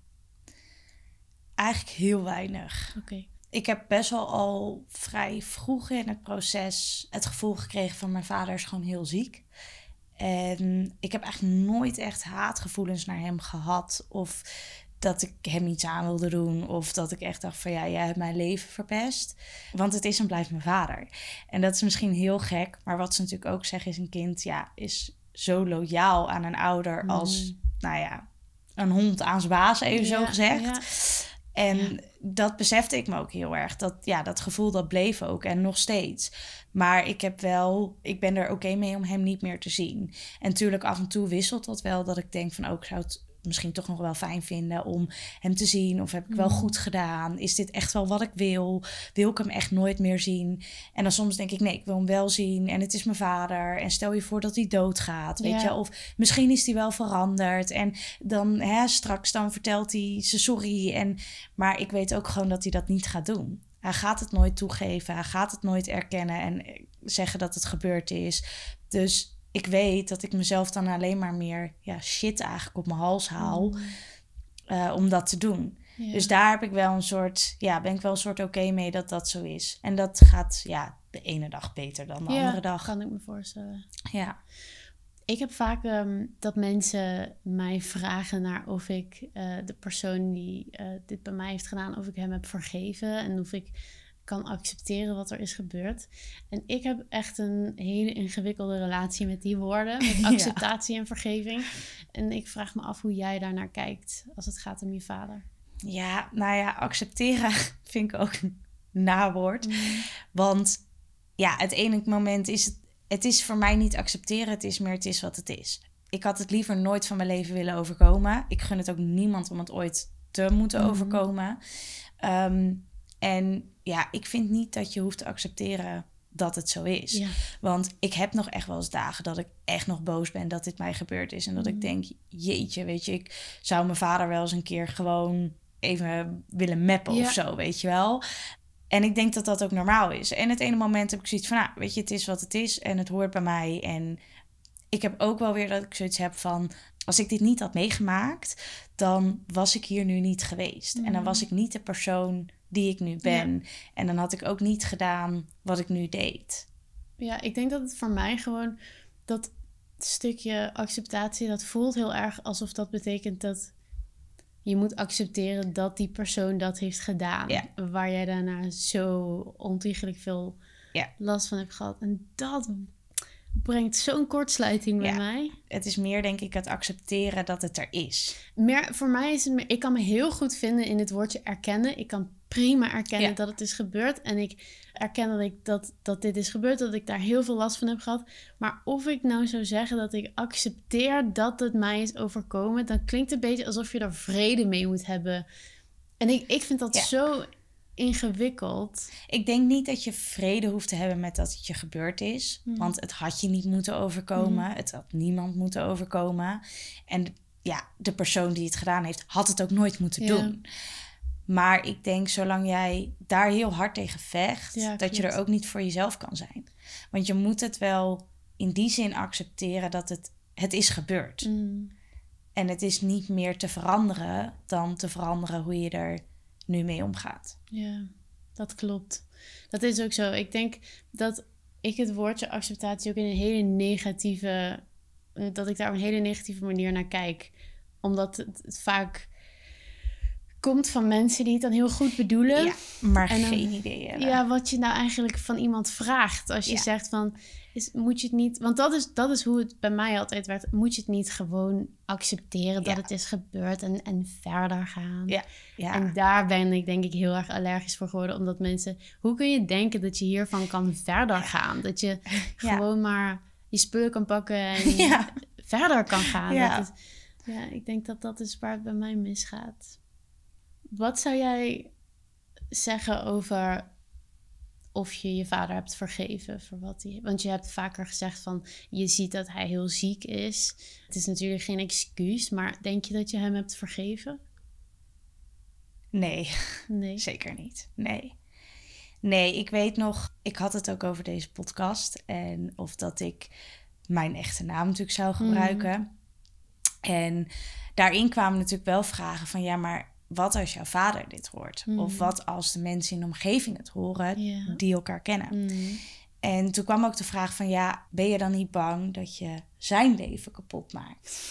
Eigenlijk heel weinig. Oké. Ik heb best wel al vrij vroeg in het proces het gevoel gekregen van mijn vader is gewoon heel ziek. En ik heb eigenlijk nooit echt haatgevoelens naar hem gehad. Of dat ik hem iets aan wilde doen. Of dat ik echt dacht van ja, jij hebt mijn leven verpest. Want het is en blijft mijn vader. En dat is misschien heel gek. Maar wat ze natuurlijk ook zeggen is een kind ja, is zo loyaal aan een ouder als, mm. nou ja, een hond aan zijn baas, even zo gezegd. En dat besefte ik me ook heel erg. Dat, ja, dat gevoel dat bleef ook en nog steeds. Maar ik heb wel, ik ben er oké mee om hem niet meer te zien. En natuurlijk af en toe wisselt dat wel. Dat ik denk van ook oh, zou het misschien toch nog wel fijn vinden om hem te zien. Of heb ik wel mm. goed gedaan? Is dit echt wel wat ik wil? Wil ik hem echt nooit meer zien? En dan soms denk ik, nee, ik wil hem wel zien. En het is mijn vader. En stel je voor dat hij doodgaat, weet je? Of misschien is hij wel veranderd. En dan hè, straks dan vertelt hij ze sorry. En, maar ik weet ook gewoon dat hij dat niet gaat doen. Hij gaat het nooit toegeven. Hij gaat het nooit erkennen en zeggen dat het gebeurd is. Dus ik weet dat ik mezelf dan alleen maar meer ja, shit eigenlijk op mijn hals haal mm. uh, om dat te doen. Dus daar heb ik wel een soort, ja, ben ik wel een soort oké mee dat dat zo is. En dat gaat ja, de ene dag beter dan de ja, andere dag. kan ik me voorstellen. Ja. Ik heb vaak um, dat mensen mij vragen naar of ik uh, de persoon die uh, dit bij mij heeft gedaan, of ik hem heb vergeven en of ik kan accepteren wat er is gebeurd. En ik heb echt een hele ingewikkelde relatie met die woorden, met acceptatie en vergeving. En ik vraag me af hoe jij daarnaar kijkt als het gaat om je vader. Ja, nou ja, accepteren vind ik ook een nawoord. Mm. Want ja, het ene moment is het, het is voor mij niet accepteren, het is meer het is wat het is. Ik had het liever nooit van mijn leven willen overkomen. Ik gun het ook niemand om het ooit te moeten mm. overkomen. Ehm, en ja, ik vind niet dat je hoeft te accepteren dat het zo is. Want ik heb nog echt wel eens dagen dat ik echt nog boos ben dat dit mij gebeurd is. En dat ik mm. denk, jeetje, weet je, ik zou mijn vader wel eens een keer gewoon even willen mappen of zo, weet je wel. En ik denk dat dat ook normaal is. En het ene moment heb ik zoiets van, nou, weet je, het is wat het is en het hoort bij mij. En ik heb ook wel weer dat ik zoiets heb van, als ik dit niet had meegemaakt, dan was ik hier nu niet geweest. En dan was mm. ik niet de persoon die ik nu ben. En dan had ik ook niet gedaan wat ik nu deed. Ja, ik denk dat het voor mij gewoon dat stukje acceptatie, dat voelt heel erg alsof dat betekent dat je moet accepteren dat die persoon dat heeft gedaan. Ja. Waar jij daarna zo ontiegelijk veel Ja. last van hebt gehad. En dat brengt zo'n kortsluiting bij Ja. mij. Het is meer, denk ik, het accepteren dat het er is. Meer, voor mij is het meer, ik kan me heel goed vinden in het woordje erkennen. Ik kan prima erkennen Ja. dat het is gebeurd. En ik erken dat, ik, dat, dat dit is gebeurd, dat ik daar heel veel last van heb gehad. Maar of ik nou zou zeggen dat ik accepteer dat het mij is overkomen, dan klinkt het een beetje alsof je er vrede mee moet hebben. En ik, ik vind dat Ja. zo ingewikkeld. Ik denk niet dat je vrede hoeft te hebben met dat het je gebeurd is. Hmm. Want het had je niet moeten overkomen. Mhm. Het had niemand moeten overkomen. En ja, de persoon die het gedaan heeft, had het ook nooit moeten Ja. doen. Maar ik denk, zolang jij daar heel hard tegen vecht, Ja, dat je er ook niet voor jezelf kan zijn. Want je moet het wel in die zin accepteren dat het, het is gebeurd. Mm, En het is niet meer te veranderen dan te veranderen hoe je er nu mee omgaat. Ja, dat klopt. Dat is ook zo. Ik denk dat ik het woordje acceptatie ook in een hele negatieve, eh, dat ik daar op een hele negatieve manier naar kijk. Omdat het, het vaak komt van mensen die het dan heel goed bedoelen. Ja, maar En dan- geen idee hebben. Ja, wat je nou eigenlijk van iemand vraagt. Als je Ja. zegt van, is, moet je het niet... Want dat is, dat is hoe het bij mij altijd werd. Moet je het niet gewoon accepteren dat Ja. het is gebeurd en, en verder gaan? Ja. En daar ben ik denk ik heel erg allergisch voor geworden. Omdat mensen... Hoe kun je denken dat je hiervan kan verder gaan? Dat je gewoon maar je spullen kan pakken en verder kan gaan. Dat is, ja, ik denk dat dat is waar het bij mij misgaat. Wat zou jij zeggen over of je je vader hebt vergeven voor wat hij... Want je hebt vaker gezegd van, je ziet dat hij heel ziek is. Het is natuurlijk geen excuus, maar denk je dat je hem hebt vergeven? Nee, Nee. zeker niet. Nee. Nee, ik weet nog, ik had het ook over deze podcast. En of dat ik mijn echte naam natuurlijk zou gebruiken. En daarin kwamen natuurlijk wel vragen van ja, maar wat als jouw vader dit hoort? Of wat als de mensen in de omgeving het horen die elkaar kennen? Mm. En toen kwam ook de vraag van ja, ben je dan niet bang dat je zijn leven kapot maakt?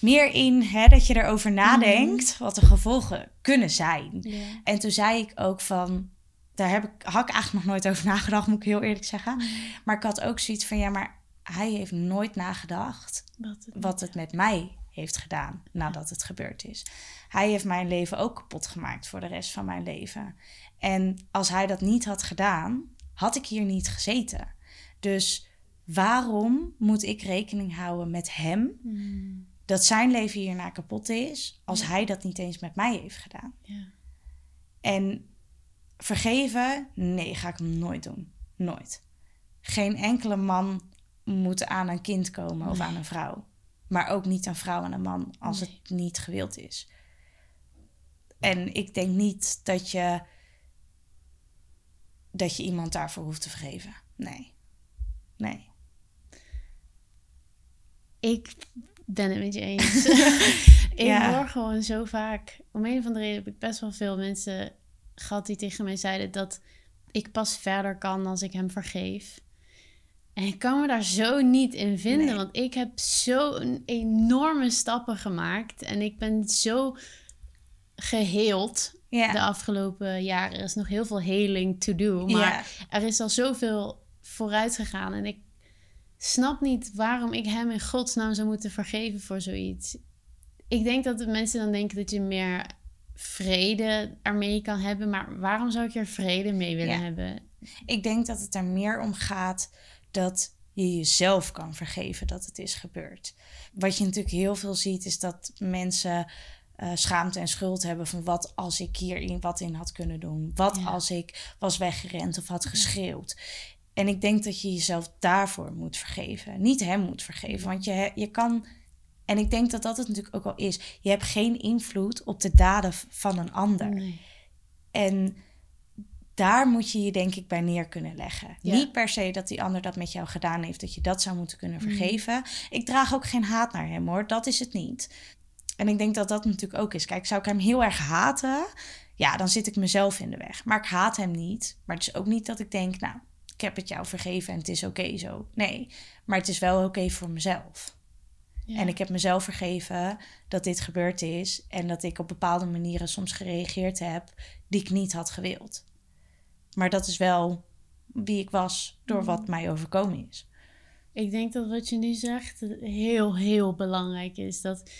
Meer in hè, dat je erover nadenkt wat de gevolgen kunnen zijn. En toen zei ik ook van, daar heb ik, had ik eigenlijk nog nooit over nagedacht, moet ik heel eerlijk zeggen. Maar ik had ook zoiets van, ja, maar hij heeft nooit nagedacht Wat het, wat het met mij heeft gedaan nadat het gebeurd is. Hij heeft mijn leven ook kapot gemaakt voor de rest van mijn leven. En als hij dat niet had gedaan, had ik hier niet gezeten. Dus waarom moet ik rekening houden met hem Mm. dat zijn leven hierna kapot is, als Ja. hij dat niet eens met mij heeft gedaan? Ja. En vergeven, nee, ga ik hem nooit doen. Nooit. Geen enkele man moet aan een kind komen of Nee. aan een vrouw. Maar ook niet een vrouw en een man als Nee. het niet gewild is. En ik denk niet dat je, dat je iemand daarvoor hoeft te vergeven. Nee. Nee. Ik ben het met je eens. ik Ja. hoor gewoon zo vaak. Om een of andere reden heb ik best wel veel mensen gehad die tegen mij zeiden dat ik pas verder kan als ik hem vergeef. En ik kan me daar zo niet in vinden, Nee. want ik heb zo'n enorme stappen gemaakt en ik ben zo geheeld de afgelopen jaren. Er is nog heel veel heling to do, maar er is al zoveel vooruit gegaan. En ik snap niet waarom ik hem in godsnaam zou moeten vergeven voor zoiets. Ik denk dat de mensen dan denken dat je meer vrede ermee kan hebben. Maar waarom zou ik er vrede mee willen hebben? Ik denk dat het er meer om gaat dat je jezelf kan vergeven dat het is gebeurd. Wat je natuurlijk heel veel ziet, is dat mensen eh, schaamte en schuld hebben van wat als ik hierin wat in had kunnen doen. Wat Ja. als ik was weggerend of had geschreeuwd. En ik denk dat je jezelf daarvoor moet vergeven. Niet hem moet vergeven, want je, je kan... En ik denk dat dat het natuurlijk ook al is. Je hebt geen invloed op de daden van een ander. Nee. En daar moet je je denk ik bij neer kunnen leggen. Ja. Niet per se dat die ander dat met jou gedaan heeft, dat je dat zou moeten kunnen Mm. vergeven. Ik draag ook geen haat naar hem hoor, dat is het niet. En ik denk dat dat natuurlijk ook is. Kijk, zou ik hem heel erg haten, ja, dan zit ik mezelf in de weg. Maar ik haat hem niet. Maar het is ook niet dat ik denk, nou, ik heb het jou vergeven en het is oké zo. Nee, maar het is wel oké voor mezelf. Ja. En ik heb mezelf vergeven dat dit gebeurd is en dat ik op bepaalde manieren soms gereageerd heb die ik niet had gewild. Maar dat is wel wie ik was door wat mij overkomen is. Ik denk dat wat je nu zegt heel, heel belangrijk is. Dat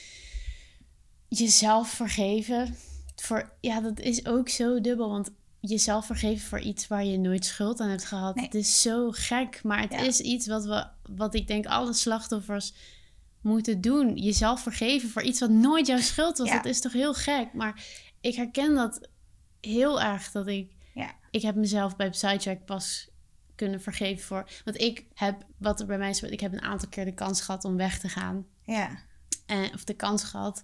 jezelf vergeven. Voor, ja, dat is ook zo dubbel. Want jezelf vergeven voor iets waar je nooit schuld aan hebt gehad. Nee. Het is zo gek. Maar het Ja. is iets wat, we, wat ik denk alle slachtoffers moeten doen. Jezelf vergeven voor iets wat nooit jouw schuld was. Ja. Dat is toch heel gek. Maar ik herken dat heel erg. Dat ik. Ik heb mezelf bij Psycheck pas kunnen vergeven voor. Want ik heb, wat er bij mij is, ik heb een aantal keer de kans gehad om weg te gaan. Ja, En, of de kans gehad.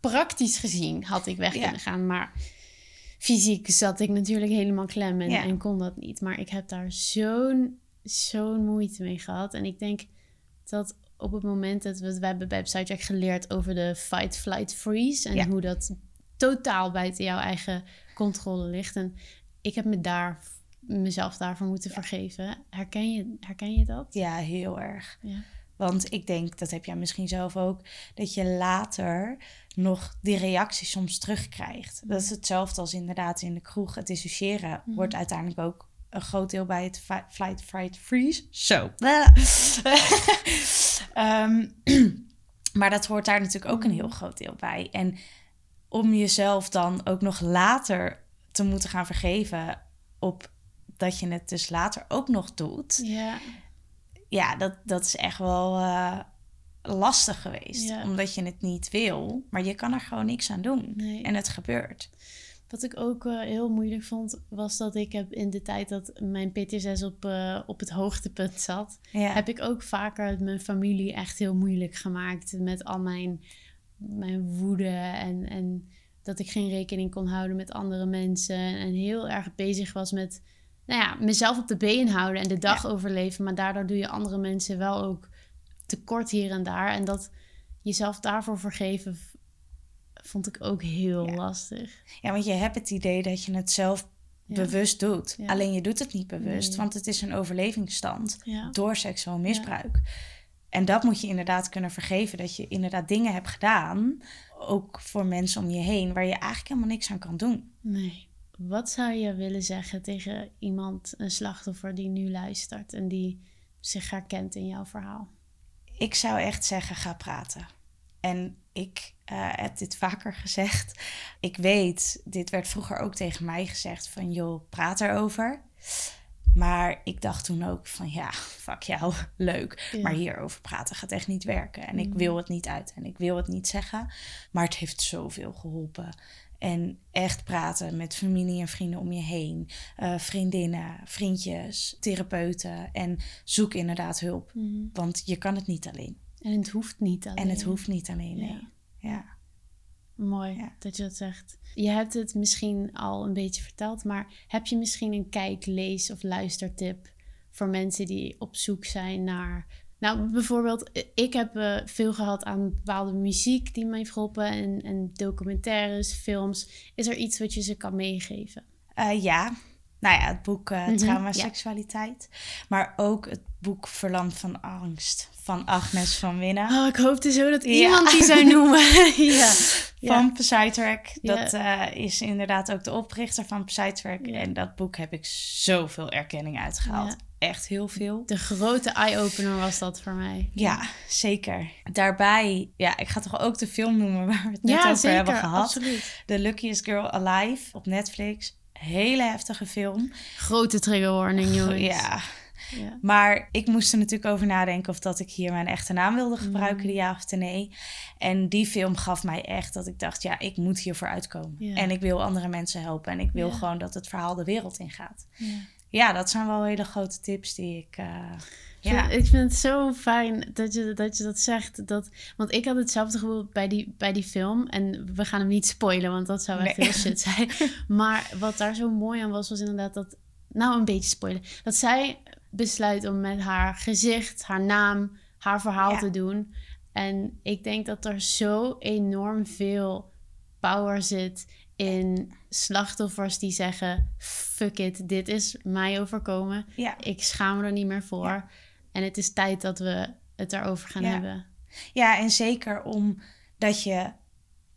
Praktisch gezien had ik weg Ja. kunnen gaan. Maar fysiek zat ik natuurlijk helemaal klem en, Ja. en kon dat niet. Maar ik heb daar zo'n zo'n moeite mee gehad. En ik denk dat op het moment dat we... We hebben bij Psycheck geleerd over de fight, flight, freeze. En Ja. hoe dat totaal buiten jouw eigen controle ligt. En ik heb me daar, mezelf daarvoor moeten vergeven. Herken je, herken je dat? ja, heel erg. Ja. Want ik denk, dat heb jij misschien zelf ook, dat je later nog die reactie soms terugkrijgt. Dat is hetzelfde als inderdaad in de kroeg. Het dissociëren Mhm. wordt uiteindelijk ook een groot deel bij het flight, fight, freeze. Zo. Ehm, maar dat hoort daar natuurlijk ook een heel groot deel bij. En om jezelf dan ook nog later te moeten gaan vergeven op dat je het dus later ook nog doet Ja. ja, dat, dat is echt wel eh, lastig geweest. Ja. Omdat je het niet wil, maar je kan er gewoon niks aan doen. Nee. En het gebeurt. Wat ik ook eh, heel moeilijk vond, was dat ik heb in de tijd dat mijn PTSS op, eh, op het hoogtepunt zat, Ja, heb ik ook vaker mijn familie echt heel moeilijk gemaakt met al mijn, mijn woede en, en dat ik geen rekening kon houden met andere mensen en heel erg bezig was met nou ja, mezelf op de been houden en de dag overleven, maar daardoor doe je andere mensen wel ook tekort hier en daar en dat jezelf daarvoor vergeven vond ik ook heel Ja. lastig. ja, want je hebt het idee dat je het zelf Ja. bewust doet. Alleen je doet het niet bewust, Nee. want het is een overlevingsstand door seksueel misbruik. En dat moet je inderdaad kunnen vergeven. Dat je inderdaad dingen hebt gedaan, ook voor mensen om je heen, waar je eigenlijk helemaal niks aan kan doen. Nee. Wat zou je willen zeggen tegen iemand, een slachtoffer die nu luistert en die zich herkent in jouw verhaal? ik zou echt zeggen, ga praten. En ik eh, heb dit vaker gezegd. Ik weet, dit werd vroeger ook tegen mij gezegd van joh, praat erover. Maar ik dacht toen ook van ja, fuck jou, leuk. Ja. Maar hierover praten gaat echt niet werken. En ik Mm. wil het niet uit en ik wil het niet zeggen. Maar het heeft zoveel geholpen. En echt praten met familie en vrienden om je heen. eh, vriendinnen, vriendjes, therapeuten. En zoek inderdaad hulp. Want je kan het niet alleen. En het hoeft niet alleen. En het hoeft niet alleen, nee. Ja. Ja. Mooi Ja. dat je dat zegt. Je hebt het misschien al een beetje verteld, maar heb je misschien een kijk, lees of luistertip voor mensen die op zoek zijn naar. Nou, bijvoorbeeld, ik heb eh, veel gehad aan bepaalde muziek die me heeft geholpen en, en documentaires, films. Is er iets wat je ze kan meegeven? Eh, ja. Nou ja, het boek Mhm, Trauma ja. Seksualiteit. Maar ook het boek Verlamd van Angst van Agnes van Winnen. Oh, ik hoopte zo dat Ja. iemand die zou noemen. ja. Van Psytrack. Ja. Dat eh, is inderdaad ook de oprichter van Psytrack. Ja. En dat boek heb ik zoveel erkenning uitgehaald. Echt heel veel. De grote eye-opener was dat voor mij. Ja, zeker. Daarbij, ja, ik ga toch ook de film noemen waar we het net over zeker. hebben gehad. Absoluut. The Luckiest Girl Alive op Netflix. Hele heftige film. Grote trigger warning, jongens. Ja, Ja. maar ik moest er natuurlijk over nadenken of dat ik hier mijn echte naam wilde gebruiken, Mm. de ja of nee. En die film gaf mij echt dat ik dacht, ja, ik moet hiervoor uitkomen. Ja. En ik wil andere mensen helpen en ik wil Ja. gewoon dat het verhaal de wereld ingaat. Ja. Ja, dat zijn wel hele grote tips die ik... eh, ja, Ik vind het zo fijn dat je dat, je dat zegt. Dat, want ik had hetzelfde gevoel bij die, bij die film. En we gaan hem niet spoilen, want dat zou echt Nee. heel shit zijn. Maar wat daar zo mooi aan was, was inderdaad dat... Nou, een beetje spoilen. Dat zij besluit om met haar gezicht, haar naam, haar verhaal Ja. te doen. En ik denk dat er zo enorm veel power zit in slachtoffers die zeggen: fuck it, dit is mij overkomen. Ja. Ik schaam me er niet meer voor. Ja. En het is tijd dat we het erover gaan Ja. hebben. Ja, en zeker omdat je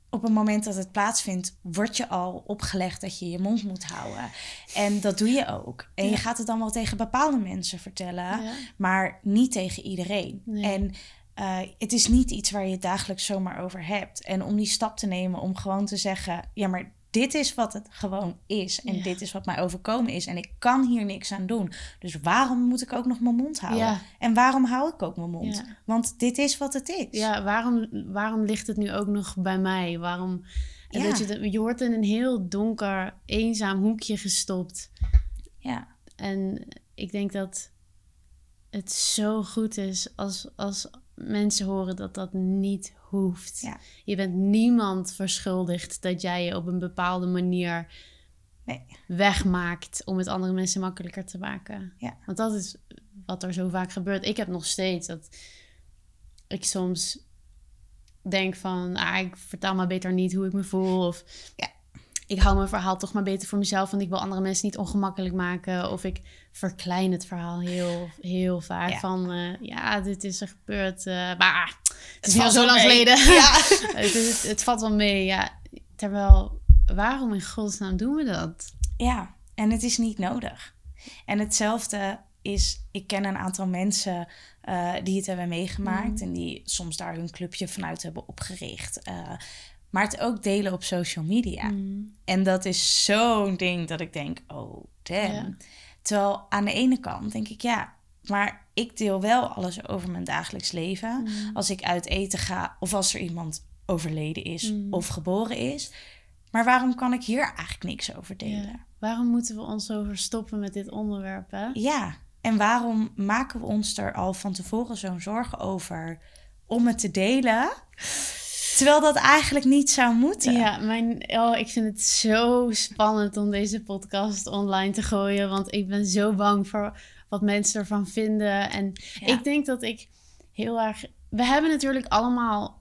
op het moment dat het plaatsvindt, wordt je al opgelegd dat je je mond moet houden. En dat doe je ook. En Ja. je gaat het dan wel tegen bepaalde mensen vertellen, Ja. maar niet tegen iedereen. Nee. En eh, het is niet iets waar je het dagelijks zomaar over hebt. En om die stap te nemen om gewoon te zeggen: ja, maar dit is wat het gewoon is. En Ja. dit is wat mij overkomen is. En ik kan hier niks aan doen. Dus waarom moet ik ook nog mijn mond houden? Ja. En waarom hou ik ook mijn mond? Ja. Want dit is wat het is. Ja, waarom, waarom ligt het nu ook nog bij mij? Waarom? En je, je wordt in een heel donker, eenzaam hoekje gestopt. ja. En ik denk dat het zo goed is als, als mensen horen dat dat niet hoeft. Ja. Je bent niemand verschuldigd dat jij je op een bepaalde manier Nee. wegmaakt om het andere mensen makkelijker te maken. Ja. Want dat is wat er zo vaak gebeurt. Ik heb nog steeds dat ik soms denk van, ah, ik vertel maar beter niet hoe ik me voel. Of Ja. Ik hou mijn verhaal toch maar beter voor mezelf, want ik wil andere mensen niet ongemakkelijk maken. Of ik verklein het verhaal heel, heel vaak. Ja. Van, eh, ja, dit is er gebeurd. eh, maar ah, het is al zo lang mee. geleden. Ja. het, het valt wel mee, ja. Terwijl, waarom in godsnaam doen we dat? Ja, en het is niet nodig. En hetzelfde is, ik ken een aantal mensen eh, die het hebben meegemaakt Mhm. en die soms daar hun clubje vanuit hebben opgericht. Maar het ook delen op social media. Mm. En dat is zo'n ding dat ik denk, oh damn. Ja. Terwijl aan de ene kant denk ik, ja, maar ik deel wel alles over mijn dagelijks leven. Mm. Als ik uit eten ga of als er iemand overleden is Mm. of geboren is. Maar waarom kan ik hier eigenlijk niks over delen? Ja. Waarom moeten we ons zo verstoppen met dit onderwerp, hè? Ja, en waarom maken we ons er al van tevoren zo'n zorgen over om het te delen? Terwijl dat eigenlijk niet zou moeten. Ja, mijn, oh, ik vind het zo spannend om deze podcast online te gooien. Want ik ben zo bang voor wat mensen ervan vinden. En Ja. ik denk dat ik heel erg. We hebben natuurlijk allemaal.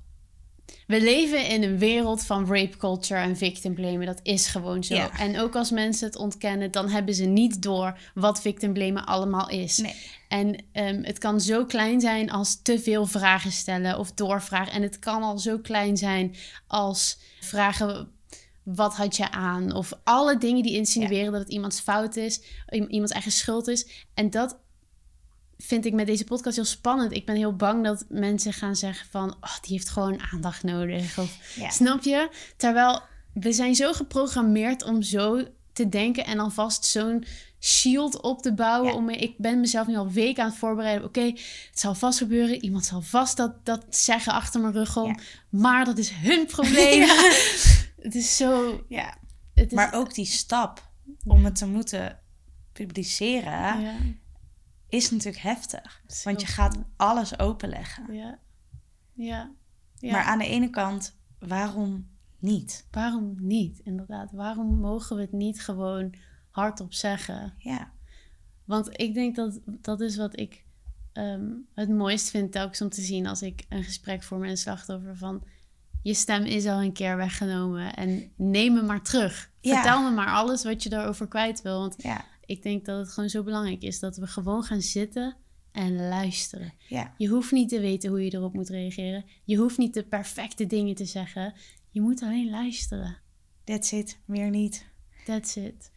We leven in een wereld van rape culture en victim blamen. Dat is gewoon zo. Ja. En ook als mensen het ontkennen, dan hebben ze niet door wat victim blamen allemaal is. Nee. En ehm, het kan zo klein zijn als te veel vragen stellen of doorvragen. En het kan al zo klein zijn als vragen: wat had je aan? Of alle dingen die insinueren dat het iemands fout is, iemands eigen schuld is. En dat vind ik met deze podcast heel spannend. Ik ben heel bang dat mensen gaan zeggen van, oh, die heeft gewoon aandacht nodig. Of snap je? Terwijl we zijn zo geprogrammeerd om zo te denken en alvast zo'n shield op te bouwen. Ja. Om, ik ben mezelf nu al weken aan het voorbereiden. Oké, het zal vast gebeuren. Iemand zal vast dat, dat zeggen achter mijn rug om. Ja. Maar dat is hun probleem. Ja. Het is zo... Ja. Het is, Maar ook die stap om het te moeten publiceren Ja, is natuurlijk heftig. is Want je gaat alles openleggen. Ja. Ja. ja. Maar aan de ene kant, waarom niet? Waarom niet, inderdaad? Waarom mogen we het niet gewoon hardop zeggen? Ja, Want ik denk dat dat is wat ik ehm, het mooist vind telkens om te zien als ik een gesprek voor mijn slachtoffer van je stem is al een keer weggenomen en neem me maar terug. Ja. Vertel me maar alles wat je daarover kwijt wil. Want ja, ik denk dat het gewoon zo belangrijk is dat we gewoon gaan zitten en luisteren. ja. Je hoeft niet te weten hoe je erop moet reageren. Je hoeft niet de perfecte dingen te zeggen. Je moet alleen luisteren. That's it, meer niet. That's it.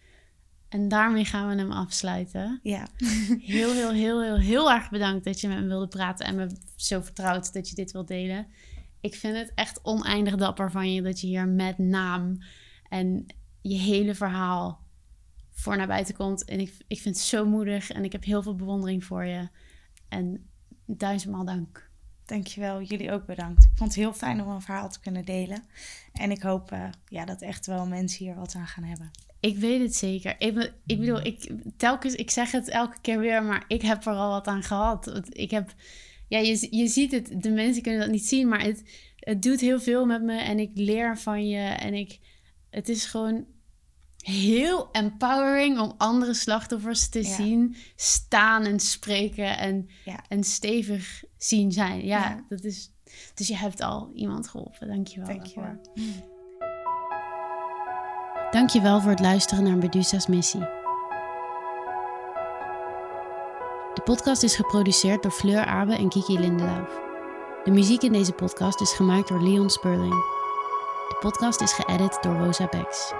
En daarmee gaan we hem afsluiten. Ja, Heel, heel, heel, heel, heel erg bedankt dat je met me wilde praten en me zo vertrouwd dat je dit wilt delen. Ik vind het echt oneindig dapper van je dat je hier met naam en je hele verhaal voor naar buiten komt. En ik, ik vind het zo moedig en ik heb heel veel bewondering voor je. En duizendmaal dank. dankjewel. Jullie ook bedankt. Ik vond het heel fijn om een verhaal te kunnen delen. En ik hoop eh, ja, dat echt wel mensen hier wat aan gaan hebben. Ik weet het zeker. Ik, be- ik bedoel, ik, telkens, ik zeg het elke keer weer, maar ik heb er al wat aan gehad. Ik heb, ja, je, je ziet het, de mensen kunnen dat niet zien, maar het, het doet heel veel met me en ik leer van je. En ik, het is gewoon heel empowering om andere slachtoffers te Ja. zien staan en spreken en, Ja. en stevig zien zijn. Ja, Ja. dat is, dus je hebt al iemand geholpen. Dankjewel. Dankjewel. daarvoor. Dankjewel voor het luisteren naar Medusa's missie. De podcast is geproduceerd door Fleur Abe en Kiki Lindelauf. De muziek in deze podcast is gemaakt door Leon Sperling. De podcast is geëdit door Rosa Bex.